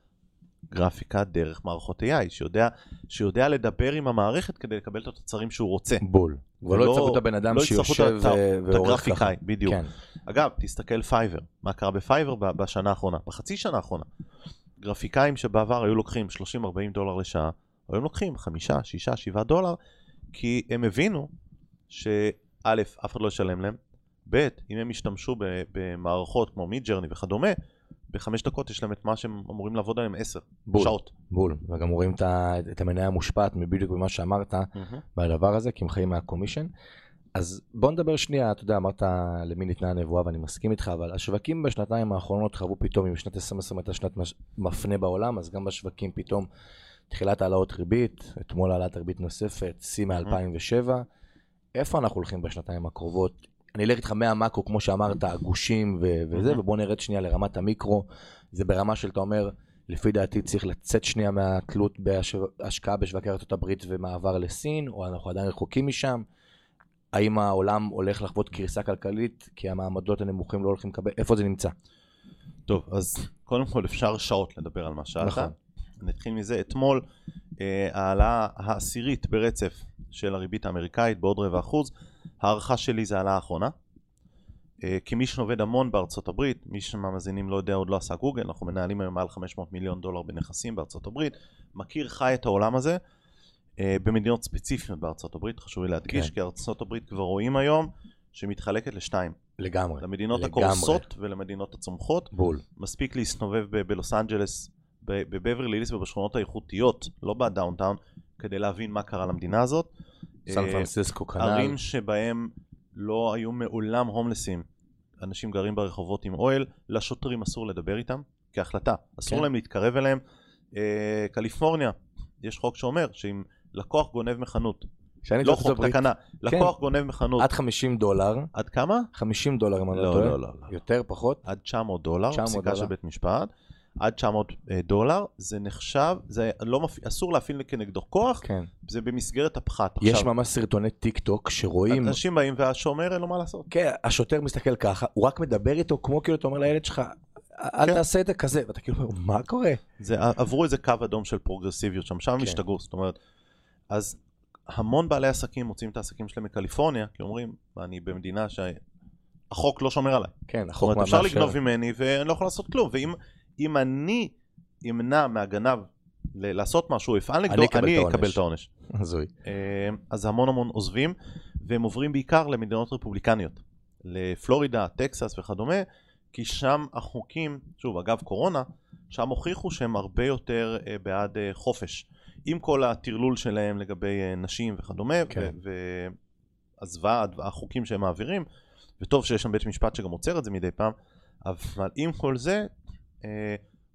גרפיקה דרך מערכות AI, שיודע, שיודע לדבר עם המערכת כדי לקבל את התוצרים שהוא רוצה. בול. ולא יצטרכו את הבן אדם לא שיושב ועורך ככה. את הגרפיקאי, בדיוק. כן. אגב, תסתכל פייבר, מה קרה בפייבר בשנה האחרונה, בחצי שנה האחרונה. גרפיקאים שבעבר היו לוקחים 30-40 דולר לשעה, היום לוקחים 5, 6, 7 דולר, כי הם הבינו שא', אף אחד לא ישלם להם, ב', אם הם ישתמשו במערכות כמו מיד ג'רני וכדומה, בחמש דקות יש להם את מה שהם אמורים לעבוד עליהם עשר שעות. בול, וגם רואים את המניה המושפעת מבדיוק במה שאמרת mm-hmm. בדבר הזה, כי הם חיים מהקומישן. אז בוא נדבר שנייה, אתה יודע, אמרת למי ניתנה הנבואה ואני מסכים איתך, אבל השווקים בשנתיים האחרונות חוו פתאום, אם שנת 2020 הייתה שנת מפנה בעולם, אז גם בשווקים פתאום תחילת העלאות ריבית, אתמול העלאת ריבית נוספת, שיא מ-2007. איפה אנחנו הולכים בשנתיים הקרובות? אני אלך איתך מהמאקרו, כמו שאמרת, הגושים ו- וזה. ובוא נרד שנייה לרמת המיקרו. זה ברמה של, אתה אומר, לפי דעתי צריך לצאת שנייה מהתלות בהשקעה בשווקי ארצות הברית ומעבר לסין, או אנחנו עדיין רחוקים משם. האם העולם הולך לחוות קריסה כלכלית, כי המעמדות הנמוכים לא הולכים לקבל, איפה זה נמצא? טוב, אז קודם כל אפשר שעות לדבר על מה שאלת. נכון. נתחיל מזה. אתמול אה, העלאה העשירית ברצף של הריבית האמריקאית בעוד רבע אחוז. הערכה שלי זה העלאה האחרונה. אה, כמי שעובד המון בארצות הברית, מי שמאזינים לא יודע עוד לא עשה גוגל, אנחנו מנהלים היום מעל 500 מיליון דולר בנכסים בארצות הברית, מכיר חי את העולם הזה אה, במדינות ספציפיות בארצות הברית, חשוב לי להדגיש, כן. כי ארצות הברית כבר רואים היום שמתחלקת לשתיים. לגמרי. למדינות לגמרי. הקורסות ולמדינות הצומחות. בול. מספיק להסתובב בלוס אנג'לס, בבברלי הילס ובשכונות האיכותיות, לא בדאונטאון, כדי להבין מה קרה למדינה הזאת. סן אה, פרנסיסקו כנ"ל. ערים שבהם לא היו מעולם הומלסים. אנשים גרים ברחובות עם אוהל, לשוטרים אסור לדבר איתם, כהחלטה, אסור כן. להם להתקרב אליהם. אה, קליפורניה, יש חוק שאומר שאם לקוח גונב מחנות לא חוק, תקנה. לקוח כן. גונב מחנות. עד 50 דולר. עד כמה? 50 דולר, אם אני לא, לא טועה. לא, לא, לא. יותר, פחות? עד 900 דולר, 900 פסיקה של בית משפט. עד 900 אה, דולר, זה נחשב, זה לא מפ... אסור להפעיל כנגדו כוח, כן. זה במסגרת הפחת. יש עכשיו, ממש סרטוני טיק טוק שרואים... אנשים באים והשומר אין לו מה לעשות. כן, השוטר מסתכל ככה, הוא רק מדבר איתו כמו כאילו אתה אומר לילד שלך, אל כן. תעשה את זה כזה, ואתה כאילו, מה קורה? זה, עברו איזה קו אדום של פרוגרסיביות שם, שם כן. השתגעו, זאת אומרת, אז המון בעלי עסקים מוצאים את העסקים שלהם מקליפורניה, כי אומרים, אני במדינה שהחוק לא שומר עליי. כן, החוק מאפשר. אפשר לגנוב ממני ואני לא יכול לעשות כלום, ואם אני אמנע מהגנב לעשות משהו, אפעל נגדו, אני אקבל את העונש. הזוי. אה, אז המון המון עוזבים, והם עוברים בעיקר למדינות רפובליקניות, לפלורידה, טקסס וכדומה, כי שם החוקים, שוב, אגב קורונה, שם הוכיחו שהם הרבה יותר uh, בעד uh, חופש. עם כל הטרלול שלהם לגבי נשים וכדומה, כן. והזוועה, החוקים שהם מעבירים, וטוב שיש שם בית משפט שגם עוצר את זה מדי פעם, אבל עם כל זה,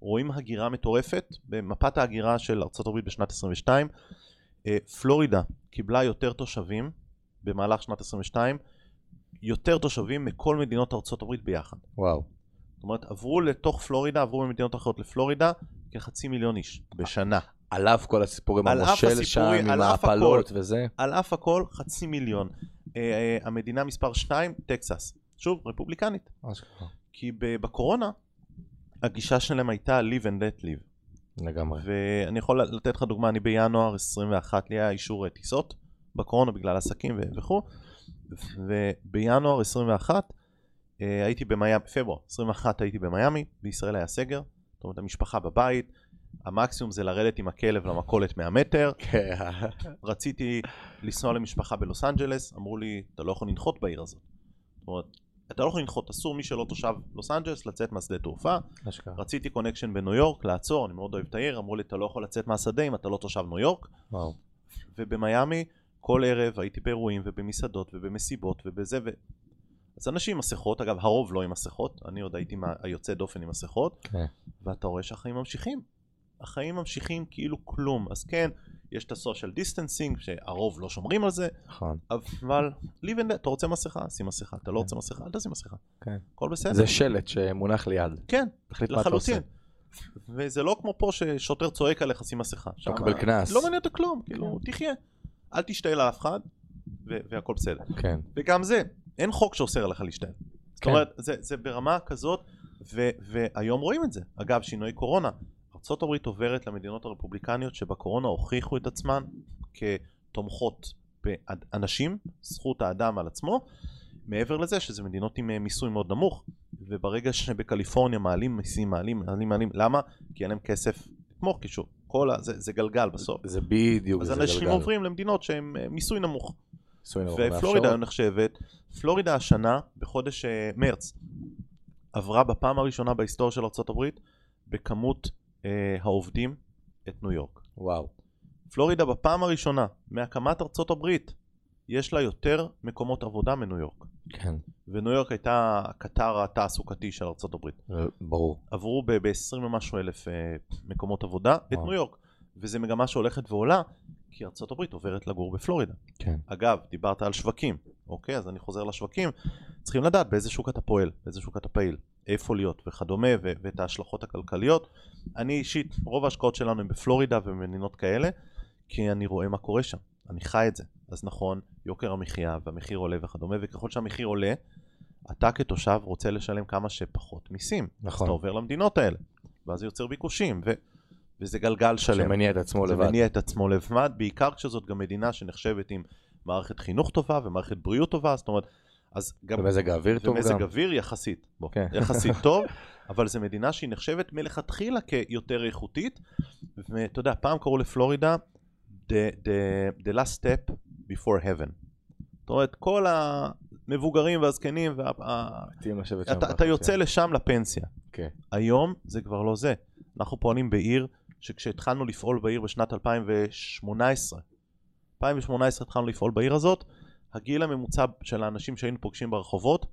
רואים הגירה מטורפת במפת ההגירה של ארה"ב בשנת 22. uh, פלורידה קיבלה יותר תושבים במהלך שנת 22 יותר תושבים מכל מדינות הברית ביחד. וואו. זאת אומרת, עברו לתוך פלורידה, עברו ממדינות אחרות לפלורידה, כחצי מיליון איש בשנה. על אף כל הסיפור עם המושל שם, עם ההפלות וזה? על אף הכל, חצי מיליון. Uh, המדינה מספר 2, טקסס. שוב, רפובליקנית. כי בקורונה, הגישה שלהם הייתה live and let live. לגמרי. ואני יכול לתת לך דוגמה, אני בינואר 21 לי היה אישור טיסות בקורונה בגלל עסקים וכו'. ובינואר 21 אה, הייתי במיאמי, פברואר 21 הייתי במיאמי, בישראל היה סגר, זאת אומרת המשפחה בבית, המקסימום זה לרדת עם הכלב למכולת 100 מטר, כן. רציתי לנסוע למשפחה בלוס אנג'לס, אמרו לי אתה לא יכול לנחות בעיר הזאת, זאת אומרת אתה לא יכול לנחות, אסור מי שלא תושב לוס אנג'לס לצאת מהשדה תעופה. רציתי connection בניו יורק, לעצור, אני מאוד אוהב את העיר, אמרו לי אתה לא יכול לצאת מהשדה אם אתה לא תושב ניו יורק. ובמיאמי כל ערב הייתי באירועים ובמסעדות ובמסיבות ובזה ו... אז אנשים עם מסכות, אגב הרוב לא עם מסכות, אני עוד הייתי היוצא דופן עם מסכות, okay. כן. ואתה רואה שהחיים ממשיכים. החיים ממשיכים כאילו כלום, אז כן, יש את ה social distancing, שהרוב לא שומרים על זה, נכון. אבל live and אתה רוצה מסכה, שים מסכה, אתה לא רוצה מסכה, אל תשים מסכה. כן. הכל בסדר. זה שלט שמונח ליד. כן, לחלוטין. וזה לא כמו פה ששוטר צועק עליך שים מסכה. אתה מקבל קנס. לא מעניין אותו כלום, כאילו, כן. תחיה. אל תשתעל לאף אחד, והכל בסדר. כן. וגם זה, אין חוק שאוסר עליך להשתעל. כן. זאת אומרת, זה, זה ברמה כזאת, והיום רואים את זה. אגב, שינוי קורונה. ארה"ב עוברת למדינות הרפובליקניות שבקורונה הוכיחו את עצמן כתומכות באנשים, זכות האדם על עצמו, מעבר לזה שזה מדינות עם אה, מיסוי מאוד נמוך, וברגע שבקליפורניה מעלים מיסים, מעלים, מעלים, מעלים, למה? כי אין להם כסף לתמוך, כי שוב, כל ה... זה, זה גלגל בסוף. זה בדיוק, זה גלגל. אז אנשים עוברים למדינות שהן אה, מיסוי נמוך. מיסוי נמוך. ופלורידה נחשבת, פלורידה השנה, בחודש אה, מרץ, עברה בפעם הראשונה בהיסטוריה של ארה"ב בכמות אה, העובדים את ניו יורק. וואו. פלורידה בפעם הראשונה מהקמת ארצות הברית יש לה יותר מקומות עבודה מניו יורק. כן. וניו יורק הייתה הקטר התעסוקתי של ארצות הברית. אה, ברור. עברו ב-20 ומשהו אלף אה, מקומות עבודה את ניו יורק. וזו מגמה שהולכת ועולה, כי ארצות הברית עוברת לגור בפלורידה. כן. אגב, דיברת על שווקים, אוקיי? אז אני חוזר לשווקים. צריכים לדעת באיזה שוק אתה פועל, באיזה שוק אתה פעיל, איפה להיות וכדומה, ו- ואת ההשלכות הכלכליות. אני אישית, רוב ההשקעות שלנו הן בפלורידה ובמדינות כאלה, כי אני רואה מה קורה שם. אני חי את זה. אז נכון, יוקר המחיה והמחיר עולה וכדומה, וככל שהמחיר עולה, אתה כתושב רוצה לשלם כמה שפחות מיסים. נכון. אז אתה עובר למדינות האלה, ואז זה יוצר ביקושים, ו... וזה גלגל שלם. שמניע את עצמו לבד. שמניע את עצמו לבד, בעיקר כשזאת גם מדינה שנחשבת עם מערכת חינוך טובה ומערכת בריאות טובה, זאת אומרת, אז גם... ומזג האוויר טוב גם. ומזג אוויר יחסית, בוא, כן. יחסית טוב, אבל זו מדינה שהיא נחשבת מלכתחילה כיותר איכותית, ואתה יודע, פעם קראו לפלורידה the, the, the last step before heaven. זאת אומרת, כל המבוגרים והזקנים, וה... אתה, אתה יוצא לשם לפנסיה. Okay. כן. היום זה כבר לא זה. אנחנו פועלים בעיר שכשהתחלנו לפעול בעיר בשנת 2018, 2018 התחלנו לפעול בעיר הזאת, הגיל הממוצע של האנשים שהיינו פוגשים ברחובות,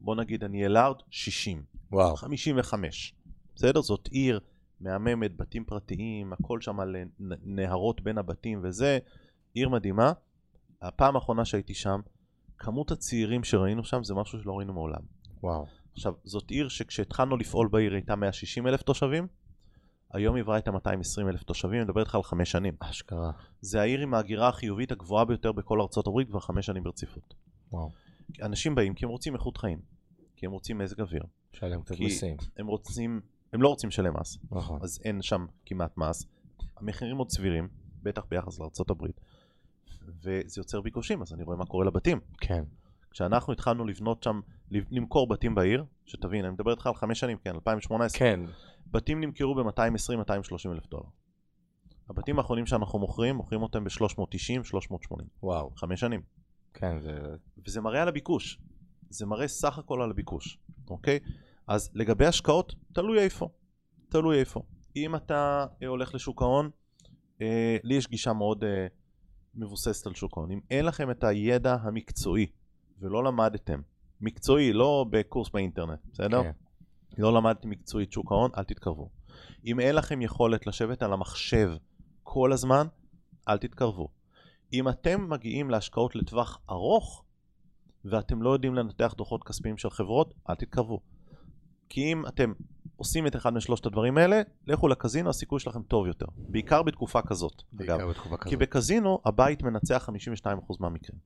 בוא נגיד אני אלארד, 60. וואו. 55. בסדר? זאת עיר מהממת, בתים פרטיים, הכל שם על נהרות בין הבתים וזה, עיר מדהימה. הפעם האחרונה שהייתי שם, כמות הצעירים שראינו שם זה משהו שלא ראינו מעולם. וואו. עכשיו, זאת עיר שכשהתחלנו לפעול בעיר הייתה 160 אלף תושבים, היום היא עברה את ה-220 אלף תושבים, אני מדבר איתך על חמש שנים. אשכרה. זה העיר עם ההגירה החיובית הגבוהה ביותר בכל ארצות הברית כבר חמש שנים ברציפות. וואו. אנשים באים כי הם רוצים איכות חיים, כי הם רוצים מזג אוויר. שלם קצת מיסים. הם רוצים, הם לא רוצים לשלם מס, נכון. אז אין שם כמעט מס. המחירים עוד סבירים, בטח ביחס לארצות הברית. וזה יוצר ביקושים, אז אני רואה מה קורה לבתים. כן. כשאנחנו התחלנו לבנות שם, למכור בתים בעיר, שתבין, אני מדבר איתך על חמש שנים, כן, 2018, כן. בתים נמכרו ב-220-230 אלף דולר. הבתים האחרונים שאנחנו מוכרים, מוכרים אותם ב-390, 380. וואו. חמש שנים. כן, זה... וזה מראה על הביקוש. זה מראה סך הכל על הביקוש, אוקיי? אז לגבי השקעות, תלוי איפה. תלוי איפה. אם אתה אה, הולך לשוק ההון, אה, לי יש גישה מאוד אה, מבוססת על שוק ההון. אם אין לכם את הידע המקצועי ולא למדתם, מקצועי, לא בקורס באינטרנט, בסדר? כן. לא למדתם מקצועית שוק ההון, אל תתקרבו. אם אין לכם יכולת לשבת על המחשב כל הזמן, אל תתקרבו. אם אתם מגיעים להשקעות לטווח ארוך, ואתם לא יודעים לנתח דוחות כספיים של חברות, אל תתקרבו. כי אם אתם עושים את אחד משלושת הדברים האלה, לכו לקזינו, הסיכוי שלכם טוב יותר. בעיקר בתקופה כזאת, אגב. בעיקר בתקופה כי כזאת. בקזינו הבית מנצח 52% מהמקרים.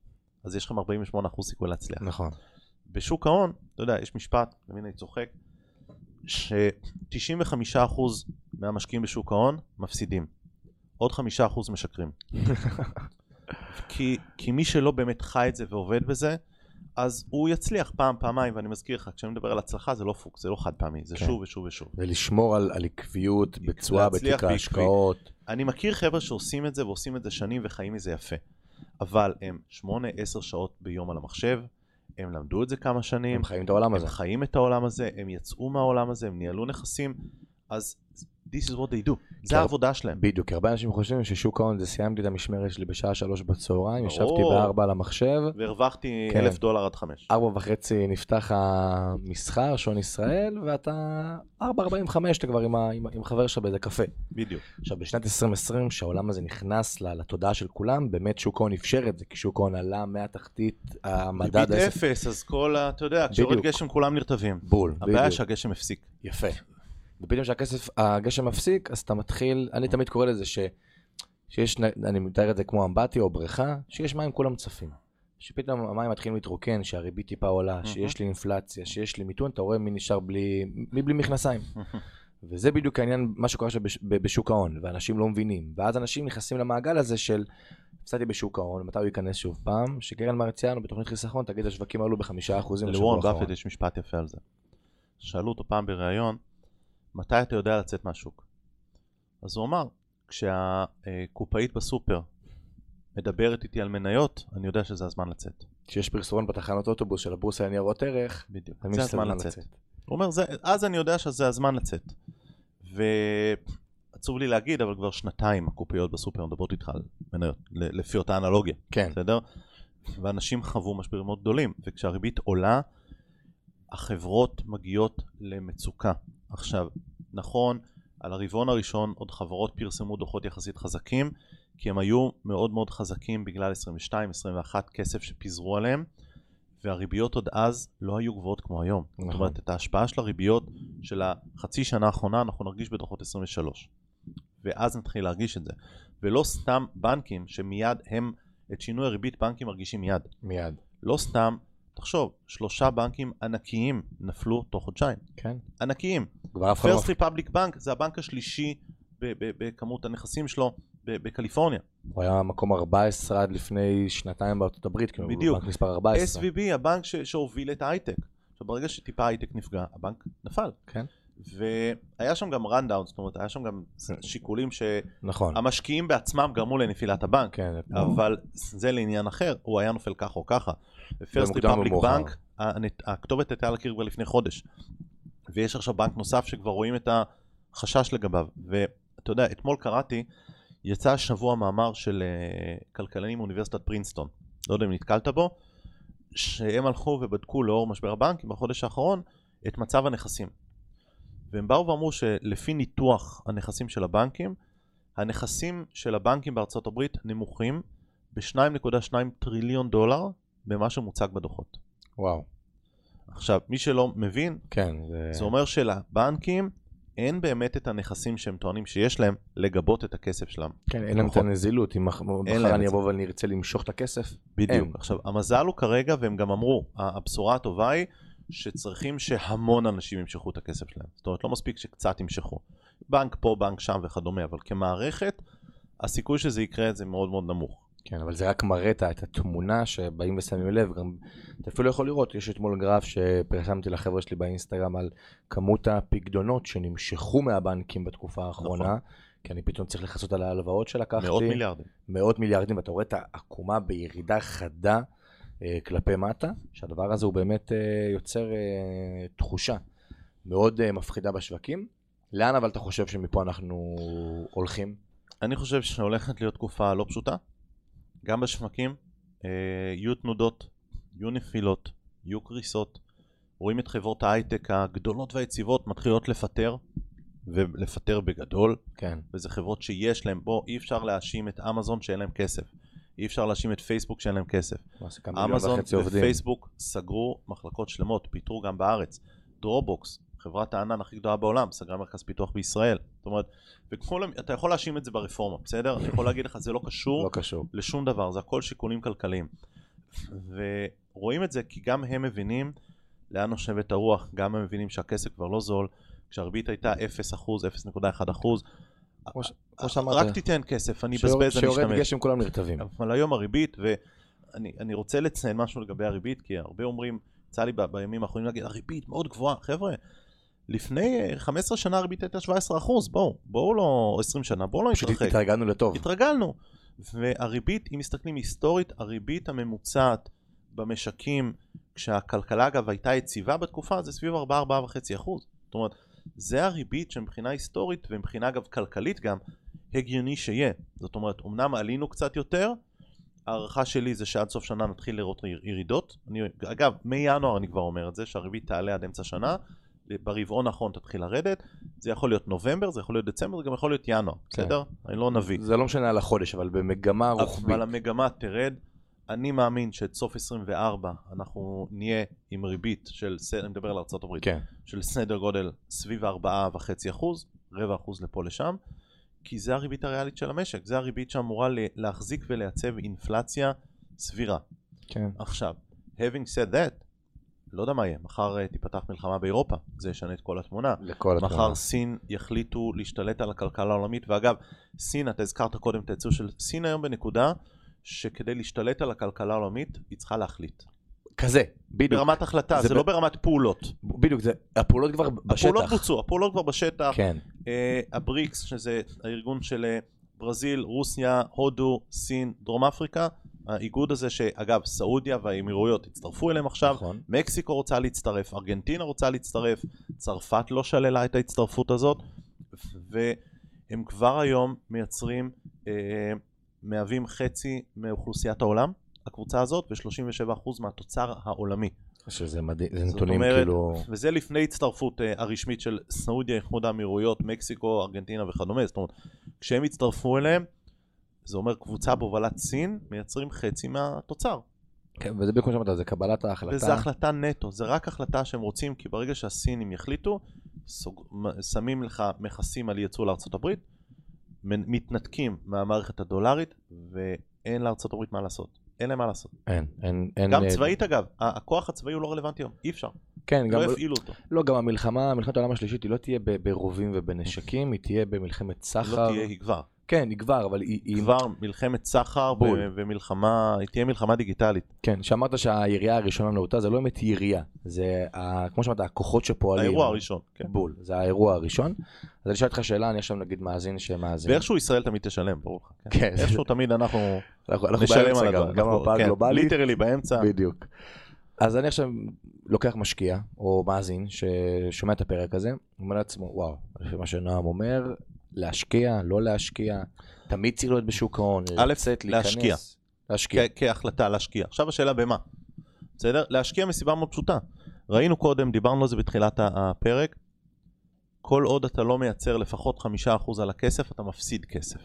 אז יש לכם 48% סיכוי להצליח. נכון. בשוק ההון, אתה יודע, יש משפט, תמיד אני צוחק, ש-95% מהמשקיעים בשוק ההון מפסידים. עוד 5% משקרים. כי, כי מי שלא באמת חי את זה ועובד בזה, אז הוא יצליח פעם, פעמיים, ואני מזכיר לך, כשאני מדבר על הצלחה זה לא פוקס, זה לא חד פעמי, זה כן. שוב ושוב ושוב. ולשמור על, על עקביות, בתשואה, להצליח בתיק. ההשקעות. אני מכיר חבר'ה שעושים את זה ועושים את זה שנים וחיים מזה יפה. אבל הם 8-10 שעות ביום על המחשב, הם למדו את זה כמה שנים, הם חיים את העולם הזה. הם חיים את העולם הזה, הם יצאו מהעולם הזה, הם ניהלו נכסים, אז this is what they do, זה. העבודה שלהם. בדיוק, כי הרבה אנשים חושבים ששוק ההון זה סיימתי את המשמרת שלי בשעה שלוש בצהריים. ישבתי בארבע על המחשב, והרווחתי כן. אלף דולר עד חמש. ארבע וחצי נפתח המסחר, שעון ישראל, ואתה ארבע ארבעים וחמש, אתה כבר עם, ה, עם, עם חבר שלך באיזה קפה. בדיוק. עכשיו, בשנת 2020, שהעולם הזה נכנס לתודעה של כולם, באמת שוק ההון אפשר את זה, כי שוק ההון עלה מהתחתית המדד ריבית אפס, אז כל ה... אתה יודע, בדיוק. גשם כולם נרטבים. בול, הבעיה בדיוק. שהגשם הפסיק. יפה. ופתאום כשהכסף, הגשם מפסיק, אז אתה מתחיל, אני תמיד קורא לזה ש, שיש, אני מתאר את זה כמו אמבטיה או בריכה, שיש מים כולם צפים. שפתאום המים מתחילים להתרוקן, שהריבית טיפה עולה, שיש לי אינפלציה, שיש לי מיתון, אתה רואה מי נשאר בלי, מי בלי מכנסיים. וזה בדיוק העניין, מה שקורה עכשיו בשוק ההון, ואנשים לא מבינים. ואז אנשים נכנסים למעגל הזה של, הפסדתי בשוק ההון, מתי הוא ייכנס שוב פעם? שקרן מרציאנו בתוכנית חיסכון תגיד השווקים עלו בחמישה אחוזים לוורן. באפט יש משפט יפה על זה. שאלו אותו פעם בריאיון, מתי אתה יודע לצאת מהשוק? אז הוא אמר, כשהקופאית בסופר מדברת איתי על מניות, אני יודע שזה הזמן לצאת. כשיש פרסומת בתחנות אוטובוס של הבורסה לניירות ערך, בדיוק. זה הזמן לצאת. הוא אומר, זה, אז אני יודע שזה הזמן לצאת. ועצוב לי להגיד, אבל כבר שנתיים הקופאיות בסופר מדברות איתך על מניות, לפי אותה אנלוגיה, כן, בסדר? ואנשים חוו משברים מאוד גדולים, וכשהריבית עולה, החברות מגיעות למצוקה. עכשיו, נכון, על הרבעון הראשון עוד חברות פרסמו דוחות יחסית חזקים, כי הם היו מאוד מאוד חזקים בגלל 22-21 כסף שפיזרו עליהם, והריביות עוד אז לא היו גבוהות כמו היום. זאת נכון. אומרת, את ההשפעה של הריביות של החצי שנה האחרונה אנחנו נרגיש בדוחות 23. ואז נתחיל להרגיש את זה. ולא סתם בנקים שמיד הם, את שינוי הריבית בנקים מרגישים מיד. מיד. לא סתם, תחשוב, שלושה בנקים ענקיים נפלו תוך חודשיים. כן. ענקיים. כבר אף אחד לא... פרסט ריפבליק בנק זה הבנק השלישי ב- ב- בכמות הנכסים שלו ב- בקליפורניה. הוא היה מקום 14 עד לפני שנתיים בארצות הברית, כאילו, הוא בדיוק. בנק מספר 14. SVB, הבנק ש- שהוביל את ההייטק. עכשיו ברגע שטיפה ההייטק נפגע, הבנק נפל. כן. והיה שם גם rundown, זאת אומרת, היה שם גם שיקולים נכון. שהמשקיעים בעצמם גרמו לנפילת הבנק. כן. אבל זה לעניין אחר, הוא היה נופל ככה או ככה. או ריפבליק. בנק, הכתובת הייתה על הקיר כבר לפני חודש. ויש עכשיו בנק נוסף שכבר רואים את החשש לגביו. ואתה יודע, אתמול קראתי, יצא השבוע מאמר של אה, כלכלנים מאוניברסיטת פרינסטון. לא יודע אם נתקלת בו, שהם הלכו ובדקו לאור משבר הבנקים בחודש האחרון את מצב הנכסים. והם באו ואמרו שלפי ניתוח הנכסים של הבנקים, הנכסים של הבנקים בארצות הברית נמוכים ב-2.2 טריליון דולר במה שמוצג בדוחות. וואו. עכשיו, מי שלא מבין, כן, זה... זה אומר שלבנקים אין באמת את הנכסים שהם טוענים שיש להם לגבות את הכסף שלהם. כן, אין להם את הנזילות, אם מחר אני אבוא ואני ארצה למשוך את הכסף. בדיוק. אין. עכשיו, המזל הוא כרגע, והם גם אמרו, הבשורה הטובה היא שצריכים שהמון אנשים ימשכו את הכסף שלהם. זאת אומרת, לא מספיק שקצת ימשכו. בנק פה, בנק שם וכדומה, אבל כמערכת, הסיכוי שזה יקרה זה מאוד מאוד נמוך. כן, אבל זה רק מראה את התמונה שבאים ושמים לב, גם אתה אפילו יכול לראות, יש אתמול גרף שפרסמתי לחבר'ה שלי באינסטגרם על כמות הפקדונות שנמשכו מהבנקים בתקופה האחרונה, נכון. כי אני פתאום צריך לכסות על ההלוואות שלקחתי. מאות מיליארדים. מאות מיליארדים, ואתה רואה את העקומה בירידה חדה כלפי מטה, שהדבר הזה הוא באמת אה, יוצר אה, תחושה מאוד אה, מפחידה בשווקים. לאן אבל אתה חושב שמפה אנחנו הולכים? אני חושב שהולכת להיות תקופה לא פשוטה. גם בשווקים אה, יהיו תנודות, יהיו נפילות, יהיו קריסות. רואים את חברות ההייטק הגדולות והיציבות מתחילות לפטר, ולפטר בגדול. כן. וזה חברות שיש להם, בוא, אי אפשר להאשים את אמזון שאין להם כסף. אי אפשר להאשים את פייסבוק שאין להם כסף. אמזון ופייסבוק סגרו מחלקות שלמות, פיטרו גם בארץ. דרופבוקס, חברת הענן הכי גדולה בעולם, סגרה מרכז פיתוח בישראל. זאת אומרת, וכל, אתה יכול להאשים את זה ברפורמה, בסדר? אני יכול להגיד לך, זה לא קשור, לא קשור לשום דבר, זה הכל שיקולים כלכליים. ורואים את זה כי גם הם מבינים לאן נושבת הרוח, גם הם מבינים שהכסף כבר לא זול, כשהריבית הייתה 0%, 0.1%, כמו שאמרת, רק תיתן כסף, אני אבזבז, אני אשתמש. שיורד גשם כולם נרטבים. אבל היום הריבית, ואני רוצה לציין משהו לגבי הריבית, כי הרבה אומרים, יצא לי בימים האחרונים להגיד, הריבית מאוד גבוהה, חבר'ה, לפני 15 שנה הריבית הייתה 17 אחוז, בואו, בואו לא 20 שנה, בואו לא נתרחק. פשוט התרגלנו לטוב. התרגלנו. והריבית, אם מסתכלים היסטורית, הריבית הממוצעת במשקים, כשהכלכלה אגב הייתה יציבה בתקופה, זה סביב 4-4.5 אחוז. זאת אומרת, זה הריבית שמבחינה היסטורית ומבחינה אגב כלכלית גם, הגיוני שיהיה. זאת אומרת, אמנם עלינו קצת יותר, ההערכה שלי זה שעד סוף שנה נתחיל לראות ירידות. אני, אגב, מינואר אני כבר אומר את זה, שהריבית תעלה עד אמצע שנה. ברבעון האחרון תתחיל לרדת, זה יכול להיות נובמבר, זה יכול להיות דצמבר, זה גם יכול להיות ינואר, כן. בסדר? אני לא נביא. זה לא משנה על החודש, אבל במגמה רוחבית. אבל המגמה תרד. אני מאמין שאת סוף 24 אנחנו נהיה עם ריבית של, אני מדבר על ארה"ב, כן. של סדר גודל סביב 4.5 אחוז, רבע אחוז לפה לשם, כי זה הריבית הריאלית של המשק, זה הריבית שאמורה להחזיק ולייצב אינפלציה סבירה. כן. עכשיו, having said that, לא יודע מה יהיה, מחר uh, תיפתח מלחמה באירופה, זה ישנה את כל התמונה. לכל התמונה. מחר סין יחליטו להשתלט על הכלכלה העולמית, ואגב, סין, אתה הזכרת קודם את הייצור של סין היום בנקודה שכדי להשתלט על הכלכלה העולמית, היא צריכה להחליט. כזה, בדיוק. ברמת החלטה, זה, זה ב... לא ברמת פעולות. בדיוק, זה, הפעולות כבר בשטח. הפעולות בוצעו, הפעולות כבר בשטח. כן. Uh, הבריקס, שזה הארגון של uh, ברזיל, רוסיה, הודו, סין, דרום אפריקה, האיגוד הזה שאגב סעודיה והאמירויות הצטרפו אליהם עכשיו, נכון. מקסיקו רוצה להצטרף, ארגנטינה רוצה להצטרף, צרפת לא שללה את ההצטרפות הזאת והם כבר היום מייצרים, אה, מהווים חצי מאוכלוסיית העולם, הקבוצה הזאת, ו-37% מהתוצר העולמי. שזה מדהים, זה נתונים אומרת, כאילו... וזה לפני הצטרפות uh, הרשמית של סעודיה, איחוד האמירויות, מקסיקו, ארגנטינה וכדומה, זאת אומרת, כשהם הצטרפו אליהם, זה אומר קבוצה בהובלת סין מייצרים חצי מהתוצר. כן, וזה בדיוק כמו שאמרת, זה קבלת ההחלטה. וזה החלטה נטו, זה רק החלטה שהם רוצים, כי ברגע שהסינים יחליטו, סוג, שמים לך מכסים על ייצוא לארה"ב, מתנתקים מהמערכת הדולרית, ואין לארה"ב מה לעשות. אין להם מה לעשות. אין, אין, אין. גם צבאית אגב, הכוח הצבאי הוא לא רלוונטי היום, אי אפשר. כן, לא גם... לא יפעילו אותו. לא, גם המלחמה, מלחמת העולם השלישית, היא לא תהיה ברובים ובנשקים, היא תהיה במלחמת סחר. לא תהיה, היא כבר. כן, היא כבר, אבל היא... היא כבר מלחמת סחר ו- ומלחמה, היא תהיה מלחמה דיגיטלית. כן, שאמרת שהירייה הראשונה נאותה, זה לא באמת ירייה, זה, ה, כמו שאמרת, הכוחות שפועלים. האירוע הראשון, כן. בול, זה האירוע הראשון. אז אני אשאל אותך שאלה, אני עכשיו נגיד מאזין שמאזין. ואיכשהו ישראל תמיד תשלם, ברור לך. כן. כן. איכשהו תמיד אנחנו נשלם על הדבר. גם המפה הגלובלית. ליטרלי באמצע. בדיוק. אז אני עכשיו לוקח משקיע, או מאזין, ששומע את הפרק הזה, אומר לעצמו, וואו, לפי מה שנועם אומר, להשקיע, לא להשקיע, תמיד צריך להיות בשוק ההון, לצאת, להיכנס. להשקיע. להשקיע. כהחלטה להשקיע. עכשיו השאלה במה, בסדר? להשקיע מסיבה מאוד פשוטה. ראינו קודם, דיברנו על זה בתחילת הפרק, כל עוד אתה לא מייצר לפחות חמישה אחוז על הכסף, אתה מפסיד כסף.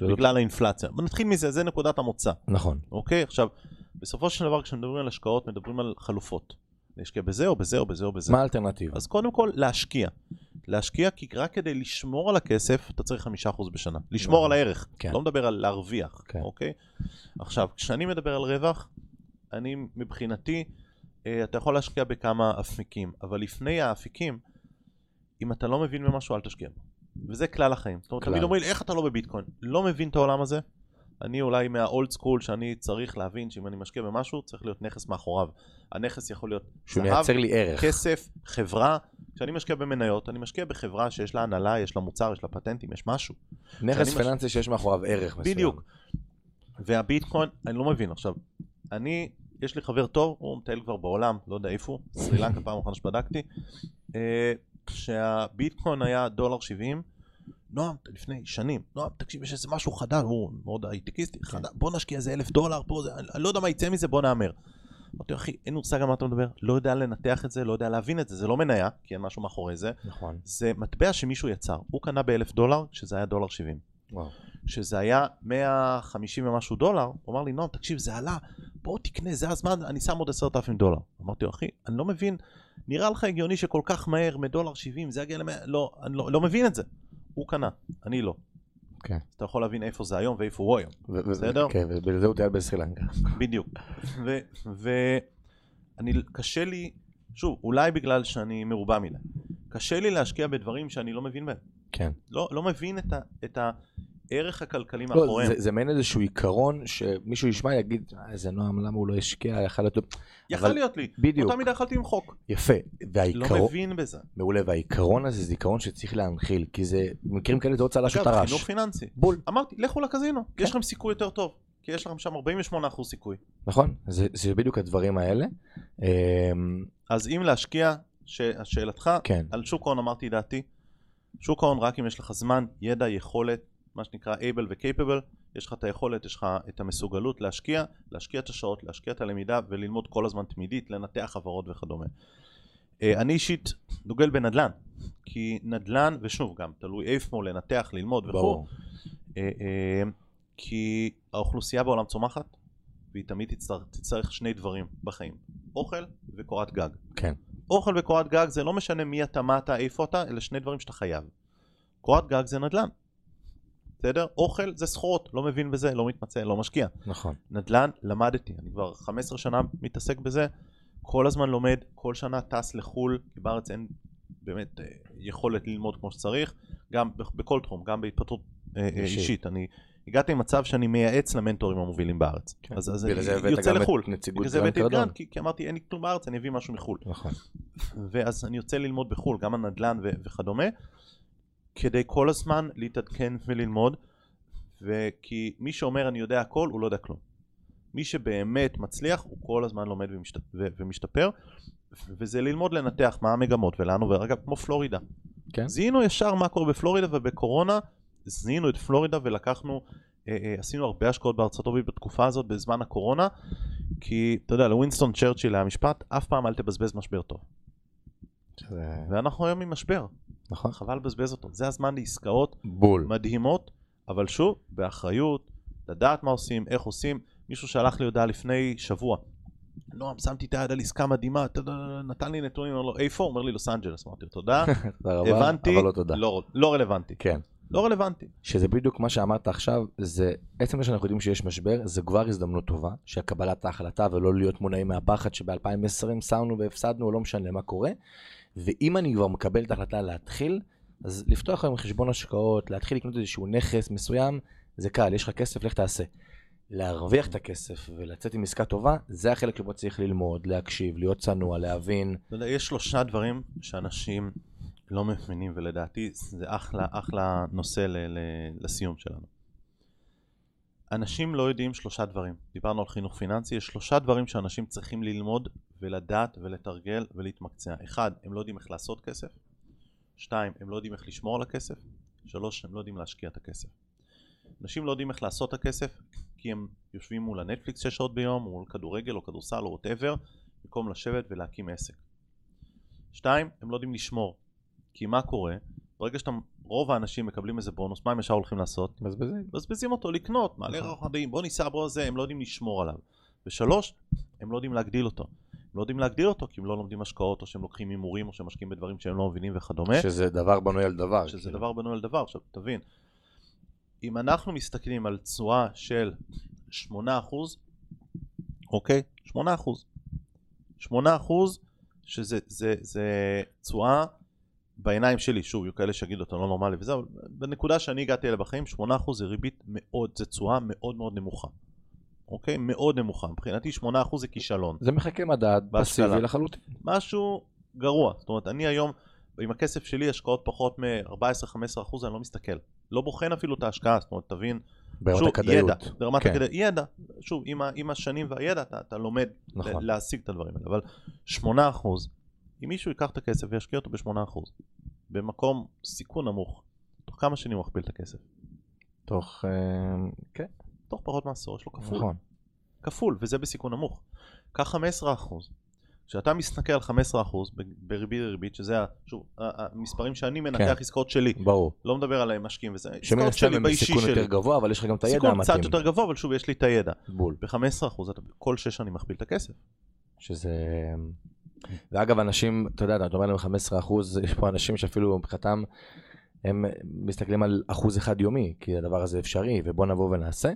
בגלל האינפלציה. נתחיל מזה, זה נקודת המוצא. נכון. אוקיי? עכשיו, בסופו של דבר כשמדברים על השקעות, מדברים על חלופות. להשקיע בזה או בזה או בזה או בזה. מה האלטרנטיבה? אז קודם כל, להשקיע. להשקיע כי רק כדי לשמור על הכסף, אתה צריך חמישה אחוז בשנה. לשמור נכון. על הערך. כן. לא מדבר על להרוויח, כן. אוקיי? עכשיו, כשאני מדבר על רווח, אני מבחינתי, אה, אתה יכול להשקיע בכמה אפיקים, אבל לפני האפיקים, אם אתה לא מבין במשהו, אל תשקיע. וזה כלל החיים. זאת אומרת. תמיד אומרים לי, איך אתה לא בביטקוין? לא מבין את העולם הזה. אני אולי מהאולד סקול שאני צריך להבין שאם אני משקיע במשהו, צריך להיות נכס מאחוריו. הנכס יכול להיות זהב, לי ערך. כסף, חברה. כשאני משקיע במניות, אני משקיע בחברה שיש לה הנהלה, יש לה מוצר, יש לה פטנטים, יש משהו. נכס שאני מש- פיננסי שיש מאחוריו ערך מסוים. בדיוק. והביטקוין, אני לא מבין. עכשיו, אני, יש לי חבר טוב, הוא מטייל כבר בעולם, לא יודע איפה הוא, סרי לנקה פעם אחרונה שבדקתי, אה, שהביטקוין היה דולר 70, נועם, לפני שנים, נועם, תקשיב, יש איזה משהו חדש, הוא מאוד הייטקיסטי, חדש, בוא נשקיע איזה אלף דולר פה, זה, אני, אני לא יודע מה יצא מזה, בוא נהמר. אמרתי לו, אחי, אין מושג על מה אתה מדבר, לא יודע לנתח את זה, לא יודע להבין את זה, זה לא מניה, כי אין משהו מאחורי זה, נכון. זה מטבע שמישהו יצר, הוא קנה באלף דולר, כשזה היה דולר 70. וואו. שזה היה 150 ומשהו דולר, הוא אמר לי, נועם, תקשיב, זה עלה, בוא תקנה, זה הזמן, אני שם עוד עשרת אלפים דולר. אמרתי לו, אחי, אני לא מבין, נראה לך הגיוני שכל כך מהר, מדולר 70, זה יגיע למאה, לא, אני לא, לא מבין את זה. הוא קנה, אני לא. כן. אז אתה יכול להבין איפה זה היום ואיפה הוא היום. בסדר? כן, ובגלל הוא טייל בסרי לנקה. בדיוק. ואני, קשה לי, שוב, אולי בגלל שאני מרובע מדי, קשה לי להשקיע בדברים שאני לא מבין בהם. כן. לא, לא מבין את, ה, את הערך הכלכלי לא, מאחוריהם. זה- זה מעין איזשהו עיקרון שמישהו ישמע יגיד, "אה, איזה נועם, למה הוא לא השקיע, יכל להיות... יכול אבל- להיות לי. בדיוק. באותה מידה יכולתי למחוק. יפה. לא והעיקרון, מבין בזה. מעולה, והעיקרון הזה זה עיקרון שצריך להנחיל, כי זה, במקרים כאלה זה עוד צל"ש או אגב, טר"ש. חינוך פיננסי. בול. אמרתי, לכו לקזינו, כן. יש לכם סיכוי יותר טוב. כי יש לכם שם 48% סיכוי. נכון? זה זה בדיוק הדברים האלה. אמ, אז אם להשקיע, ש- שאלתך, כן. על שוק ההון אמרתי דעתי. שוק ההון רק אם יש לך זמן, ידע, יכולת, מה שנקרא able ו-capable, יש לך את היכולת, יש לך את המסוגלות להשקיע, להשקיע את השעות, להשקיע את הלמידה וללמוד כל הזמן תמידית, לנתח חברות וכדומה. אה, אני אישית דוגל בנדל"ן, כי נדל"ן, ושוב גם תלוי איפה, לנתח, ללמוד וכו'. אה, אה, כי האוכלוסייה בעולם צומחת, והיא תמיד תצטרך, תצטרך שני דברים בחיים, אוכל וקורת גג. כן. אוכל וקורת גג זה לא משנה מי אתה, מה אתה, איפה אתה, אלה שני דברים שאתה חייב. קורת גג זה נדל"ן. בסדר? אוכל זה סחורות, לא מבין בזה, לא מתמצא, לא משקיע. נכון. נדל"ן, למדתי, אני כבר 15 שנה מתעסק בזה, כל הזמן לומד, כל שנה טס לחו"ל, כי בארץ אין באמת אה, יכולת ללמוד כמו שצריך, גם בכל תחום, גם בהתפתחות אה, אה, אישית. אישית. אני הגעתי למצב שאני מייעץ למנטורים המובילים בארץ. כן. אז, אז אני יוצא לחו"ל. בגלל זה הבאתי את. גרנד, כי, כי אמרתי אין לי כלום בארץ, אני אביא משהו מחו"ל. נכון. ואז אני יוצא ללמוד בחו"ל, גם על נדל"ן ו- וכדומה, כדי כל הזמן להתעדכן וללמוד, וכי מי שאומר אני יודע הכל, הוא לא יודע כלום. מי שבאמת מצליח, הוא כל הזמן לומד ומשת... ו- ומשתפר, וזה ללמוד לנתח מה המגמות ולאן עובר, אגב, כמו פלורידה. כן. זיהינו ישר מה קורה בפלורידה, ובקורונה זיהינו את פלורידה ולקחנו, אה, אה, עשינו הרבה השקעות בארצות הברית בתקופה הזאת, בזמן הקורונה, כי, אתה יודע, לווינסטון צ'רצ'יל היה משפט, אף פעם אל תבזבז משבר טוב. שזה- ואנחנו היום עם משבר, נכון. חבל לבזבז אותו. זה הזמן לעסקאות בול. מדהימות, אבל שוב, באחריות, לדעת מה עושים, איך עושים. מישהו שלח לי הודעה לפני שבוע. נועם, שמתי את היד על עסקה מדהימה, נתן לי נתונים, אומר לו, איפה? אומר לי, לוס אנג'לס. אמרתי לו, תודה, רבה, הבנתי, לא תודה. לא, לא רלוונטי. כן. לא רלוונטי. שזה בדיוק מה שאמרת עכשיו, זה עצם זה שאנחנו יודעים שיש משבר, זה כבר הזדמנות טובה, שהקבלת ההחלטה ולא להיות מונעים מהפחד שב-2020 שמנו והפסדנו לא משנה מה קורה. ואם אני כבר מקבל את ההחלטה להתחיל, אז לפתוח היום חשבון השקעות, להתחיל לקנות איזשהו נכס מסוים, זה קל, יש לך כסף, לך תעשה. להרוויח את הכסף ולצאת עם עסקה טובה, זה החלק שבו צריך ללמוד, להקשיב, להיות צנוע, להבין. אתה יודע, יש שלושה דברים שאנשים לא מבינים, ולדעתי זה אחלה, אחלה נושא ל- ל- לסיום שלנו. אנשים לא יודעים שלושה דברים. דיברנו על חינוך פיננסי, יש שלושה דברים שאנשים צריכים ללמוד ולדעת ולתרגל ולהתמקצע. אחד, הם לא יודעים איך לעשות כסף. שתיים, הם לא יודעים איך לשמור על הכסף. שלוש, הם לא יודעים להשקיע את הכסף. אנשים לא יודעים איך לעשות את הכסף כי הם יושבים מול הנטפליקס שש שעות ביום, מול כדורגל או כדורסל או ווטאבר, במקום לשבת ולהקים עסק. שתיים, הם לא יודעים לשמור. כי מה קורה? ברגע שאתה, רוב האנשים מקבלים איזה בונוס, מה הם ישר הולכים לעשות? מבזבזים. מבזבזים אותו, לקנות, מעלה נכון. רכבים, בוא ניסע, בוא זה, הם לא יודעים לשמור עליו. ושלוש, הם לא יודעים להגדיל אותו. לא יודעים להגדיל אותו כי הם לא לומדים השקעות, או שהם לוקחים הימורים, או שהם משקיעים בדברים שהם לא מבינים וכדומה. שזה דבר בנוי על דבר. שזה כאילו. דבר בנוי על דבר. עכשיו, תבין, אם אנחנו מסתכלים על תשואה של 8%, אוקיי? 8%. 8% שזה זה, זה תשואה בעיניים שלי, שוב, יהיו כאלה שיגידו אתה לא נורמלי וזה, אבל בנקודה שאני הגעתי אליה בחיים, 8% זה ריבית מאוד, זה תשואה מאוד מאוד נמוכה. אוקיי? מאוד נמוכה. מבחינתי 8% זה כישלון. זה מחכה מדד. פסיבי לחלוטין. משהו גרוע. זאת אומרת, אני היום, עם הכסף שלי, השקעות פחות מ-14-15% אני לא מסתכל. לא בוחן אפילו את ההשקעה, זאת אומרת, תבין, ברמת שוב, הכדאיות. ידע, ברמת כן. הכדאיות, ידע, שוב, עם, ה- עם השנים והידע אתה, אתה לומד נכון. להשיג את הדברים האלה, אבל 8%, אם מישהו ייקח את הכסף וישקיע אותו ב-8%, במקום סיכון נמוך, תוך כמה שנים הוא מכפיל את הכסף? תוך... אה, כן, תוך פחות מעשור, יש לו כפול. נכון. כפול, וזה בסיכון נמוך. קח 15%. כשאתה מסתכל על 15% ב- בריבית דריבית, שזה, שוב, המספרים שאני מנתח כן. עסקאות שלי, ברור. לא מדבר על משקיעים וזה, עסקאות שלי באישי שלי. יותר גבוה, אבל יש לך גם את הידע סיכון המתאים. קצת יותר גבוה, אבל שוב, יש לי את הידע. בול. ב-15% אתה כל 6 שנים מכפיל את הכסף. שזה... ואגב, אנשים, אתה יודע, אתה אומר להם 15 אחוז, יש פה אנשים שאפילו מבחינתם, הם מסתכלים על אחוז אחד יומי, כי הדבר הזה אפשרי, ובוא נבוא ונעשה.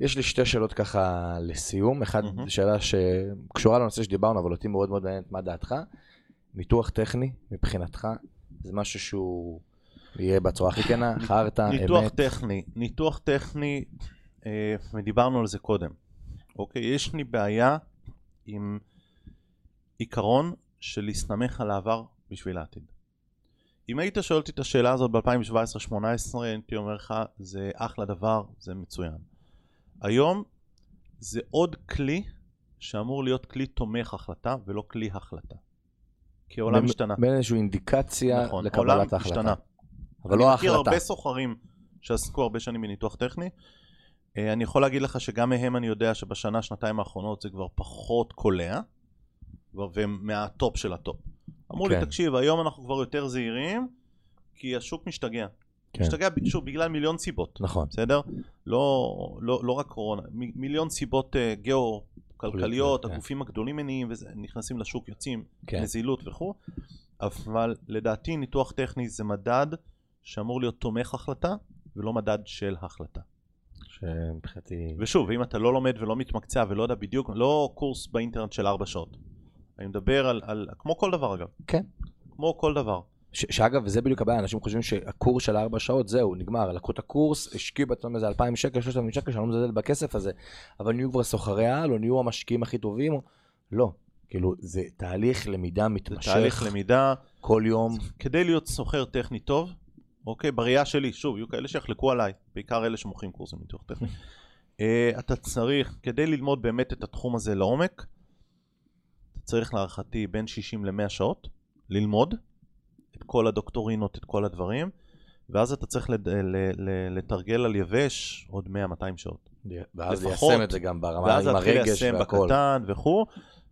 יש לי שתי שאלות ככה לסיום. אחת, מהמם. שאלה שקשורה לנושא שדיברנו, אבל אותי מאוד מאוד מעניינת, מה דעתך? ניתוח טכני, מבחינתך, זה משהו שהוא יהיה בצורה הכי כנה, חרטא, ניתוח אמת. טכני, ניתוח טכני, אה, ודיברנו על זה קודם. אוקיי, יש לי בעיה עם עיקרון של להסתמך על העבר בשביל העתיד. אם היית שואל אותי את השאלה הזאת ב-2017-2018, הייתי אומר לך, זה אחלה דבר, זה מצוין. היום זה עוד כלי שאמור להיות כלי תומך החלטה ולא כלי החלטה. כי העולם השתנה. בין איזושהי אינדיקציה נכון, לקבלת העולם ההחלטה. השתנה. אבל לא אני מכיר ההחלטה. הרבה סוחרים שעסקו הרבה שנים בניתוח טכני. אה, אני יכול להגיד לך שגם מהם אני יודע שבשנה, שנתיים האחרונות זה כבר פחות קולע, והם מהטופ של הטופ. אמרו כן. לי, תקשיב, היום אנחנו כבר יותר זהירים, כי השוק משתגע. כן. משתגע, שוב, בגלל מיליון סיבות, נכון. בסדר? לא, לא, לא רק קורונה, מ- מיליון סיבות אה, גיאו-כלכליות, כן. הגופים הגדולים מניעים, נכנסים לשוק, יוצאים, כן. נזילות וכו', אבל לדעתי ניתוח טכני זה מדד שאמור להיות תומך החלטה ולא מדד של החלטה. שמבחינתי... ושוב, אם אתה לא לומד ולא מתמקצע ולא יודע בדיוק, לא קורס באינטרנט של ארבע שעות. אני מדבר על, על כמו כל דבר אגב. כן. כמו כל דבר. ש- שאגב, וזה בדיוק הבעיה, אנשים חושבים שהקורס של ארבע שעות, זהו, נגמר, לקחו את הקורס, השקיעו בעצמם איזה 2,000 שקל, 3,000 שקל, שאני לא מזלזל בכסף הזה, אבל נהיו כבר סוחרי על, או נהיו המשקיעים הכי טובים, או... לא. כאילו, זה תהליך למידה זה מתמשך, תהליך למידה. כל יום. כדי להיות סוחר טכני טוב, אוקיי, בראייה שלי, שוב, יהיו כאלה שיחלקו עליי, בעיקר אלה שמוכרים קורסים ניתוח טכני. אה, אתה צריך, כדי ללמוד באמת את התחום הזה לעומק, צריך להערכתי בין 60 ל-100 שעות ללמוד את כל הדוקטורינות, את כל הדברים, ואז אתה צריך לד... ל... ל... לתרגל על יבש עוד 100-200 שעות. ואז לפחות. ליישם את זה גם ברמה ואז עם להתחיל הרגש ליישם והכל. בקטן וכו',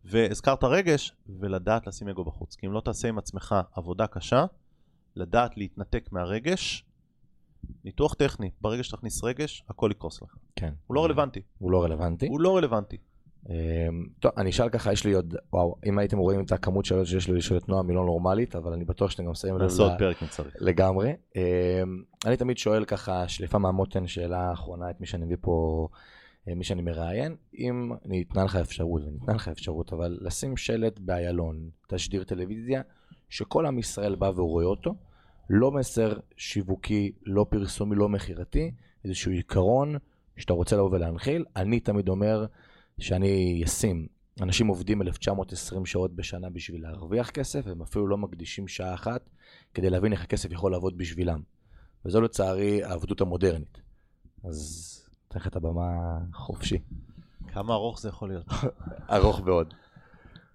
והזכרת רגש, ולדעת לשים אגו בחוץ. כי אם לא תעשה עם עצמך עבודה קשה, לדעת להתנתק מהרגש, ניתוח טכני, ברגע שתכניס רגש, הכל יקרוס לך. כן. הוא לא רלוונטי. הוא לא רלוונטי. הוא לא רלוונטי. אמ, טוב, אני אשאל ככה, יש לי עוד, וואו, אם הייתם רואים את הכמות שאלות שיש לי לשאול את נועם, היא לא נורמלית, אבל אני בטוח שאתם גם שמים לב נעשה עוד פרק אם צריך. לגמרי. אמ, אני תמיד שואל ככה, שליפה מהמותן, שאלה אחרונה את מי שאני מביא פה, אה, מי שאני מראיין, אם ניתנה לך אפשרות, וניתנה לך אפשרות, אבל לשים שלט באיילון, תשדיר טלוויזיה, שכל עם ישראל בא ורואה אותו, לא מסר שיווקי, לא פרסומי, לא מכירתי, איזשהו עיקרון שאתה רוצה לבוא ולהנחיל. אני תמיד אומר שאני אשים, אנשים עובדים 1920 שעות בשנה בשביל להרוויח כסף, והם אפילו לא מקדישים שעה אחת כדי להבין איך הכסף יכול לעבוד בשבילם. וזו לצערי העבדות המודרנית. אז אתן לך את הבמה חופשי. כמה ארוך זה יכול להיות? ארוך מאוד.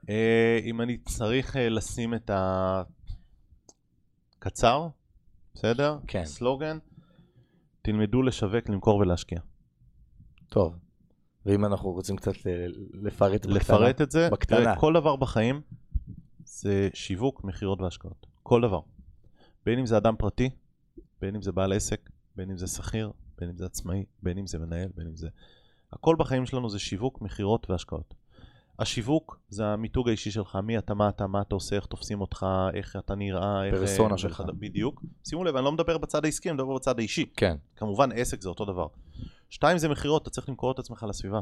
אה, אם אני צריך אה, לשים את הקצר, בסדר? כן. סלוגן, תלמדו לשווק, למכור ולהשקיע. טוב. ואם אנחנו רוצים קצת אה, לפרט בקטנה? לפרט את זה, בקטנה. תראה, כל דבר בחיים זה שיווק, מכירות והשקעות. כל דבר. בין אם זה אדם פרטי, בין אם זה בעל עסק, בין אם זה שכיר, בין אם זה עצמאי, בין אם זה מנהל, בין אם זה... הכל בחיים שלנו זה שיווק, מכירות והשקעות. השיווק זה המיתוג האישי שלך, מי אתה, מה אתה, מה אתה עושה, איך תופסים אותך, איך אתה נראה, איך... פרסונה שלך. בדיוק. שימו לב, אני לא מדבר בצד העסקי, אני מדבר בצד האישי. כן. כמובן, עסק זה אותו דבר. שתיים זה מכירות, אתה צריך למכור את עצמך לסביבה.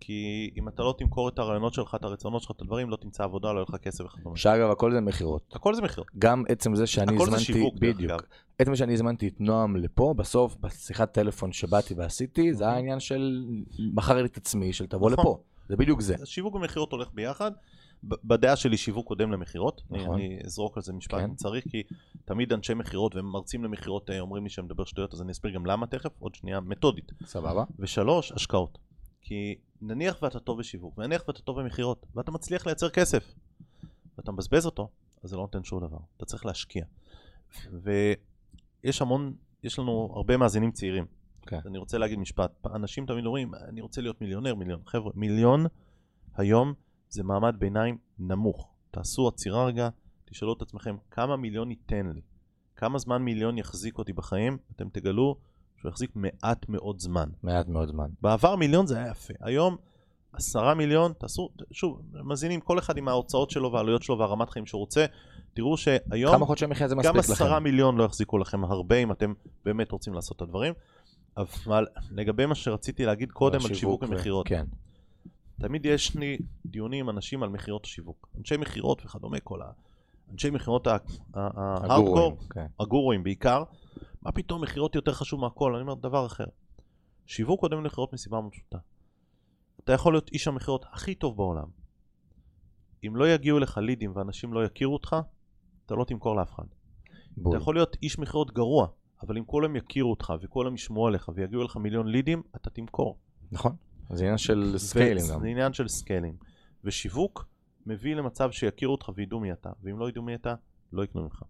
כי אם אתה לא תמכור את הרעיונות שלך, את הרצונות שלך, את הדברים, לא תמצא עבודה, לא יהיה לך כסף וכדומה. שאגב, הכל זה מכירות. הכל זה מכירות. גם עצם זה שאני הזמנתי, הכל זה שיווק, בדיוק. עצם שאני הזמנתי את נועם לפה, בסוף, בשיחת טלפון שבאתי ועשיתי, זה היה אוקיי. עניין של מכר לי את עצמי, של תבוא נכון. לפה. זה בדיוק זה. שיווק ומכירות הולך ביחד. בדעה שלי שיווק קודם למכירות, נכון. אני אזרוק על זה משפט כן. אם צריך, כי תמיד אנשי מכירות ומרצים למכירות אה, אומרים לי שאני מדבר שטויות, אז אני אסביר גם למה תכף, עוד שנייה מתודית. סבבה. ושלוש, השקעות. כי נניח ואתה טוב בשיווק, ונניח ואתה טוב במכירות, ואתה מצליח לייצר כסף, ואתה מבזבז אותו, אז זה לא נותן שום דבר, אתה צריך להשקיע. ויש המון, יש לנו הרבה מאזינים צעירים. Okay. כן. אני רוצה להגיד משפט, אנשים תמיד אומרים, אני רוצה להיות מיליונר, מיליון. חבר'ה, מיליון היום זה מעמד ביניים נמוך. תעשו עצירה רגע, תשאלו את עצמכם, כמה מיליון ייתן לי? כמה זמן מיליון יחזיק אותי בחיים? אתם תגלו שהוא יחזיק מעט מאוד זמן. מעט מאוד זמן. בעבר מיליון זה היה יפה. היום עשרה מיליון, תעשו, שוב, מזינים כל אחד עם ההוצאות שלו והעלויות שלו והרמת חיים שהוא רוצה. תראו שהיום, כמה חודשי מחיה זה מספיק לכם. גם עשרה מיליון לא יחזיקו לכם הרבה אם אתם באמת רוצים לעשות את הדברים. אבל לגבי מה שרציתי להגיד קודם על שיווק ומכירות. כן. תמיד יש לי דיונים עם אנשים על מכירות השיווק. אנשי מכירות וכדומה, כל ה... אנשי מכירות ההארדקור, כן. הגורואים בעיקר, מה פתאום מכירות יותר חשוב מהכל? אני אומר דבר אחר. שיווק קודם למכירות מסיבה מאוד פשוטה. אתה יכול להיות איש המכירות הכי טוב בעולם. אם לא יגיעו לך לידים ואנשים לא יכירו אותך, אתה לא תמכור לאף אחד. בול. אתה יכול להיות איש מכירות גרוע, אבל אם כולם יכירו אותך וכולם ישמעו עליך ויגיעו לך מיליון לידים, אתה תמכור. נכון. זה עניין של scaling גם. זה עניין של scaling. ושיווק מביא למצב שיכירו אותך וידעו מי אתה, ואם לא ידעו מי אתה, לא יקנו ממך.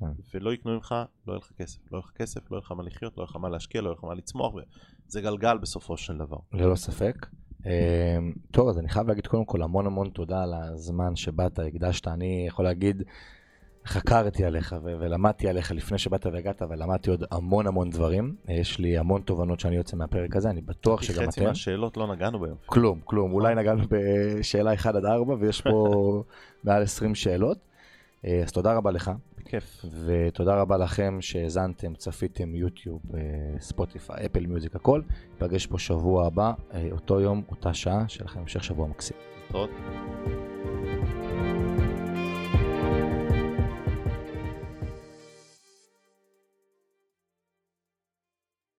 כן. ולא יקנו ממך, לא יהיה לך כסף. לא יהיה לך כסף, לא יהיה לך מה לחיות, לא יהיה לך מה להשקיע, לא יהיה לך מה לצמוח, וזה גלגל בסופו של דבר. ללא ספק. אמ, טוב, אז אני חייב להגיד קודם כל המון המון תודה על הזמן שבאת, הקדשת. אני יכול להגיד, חקרתי עליך ו- ולמדתי עליך לפני שבאת והגעת, ולמדתי עוד המון המון דברים. יש לי המון תובנות שאני יוצא מהפרק הזה, אני בטוח שגם אתם. חצי מהשאלות לא נגענו בהן. כלום, כלום. אולי נגענו בשאלה 1 עד 4, ויש פה מעל 20 שאלות. אה, אז תודה רבה לך. בכיף. ותודה רבה לכם שהאזנתם, צפיתם, יוטיוב, אה, ספוטיפיי, אפל מיוזיק, הכל. ניפגש פה שבוע הבא, אה, אותו יום, אותה שעה, שיהיה לכם המשך שבוע מקסים. תודה.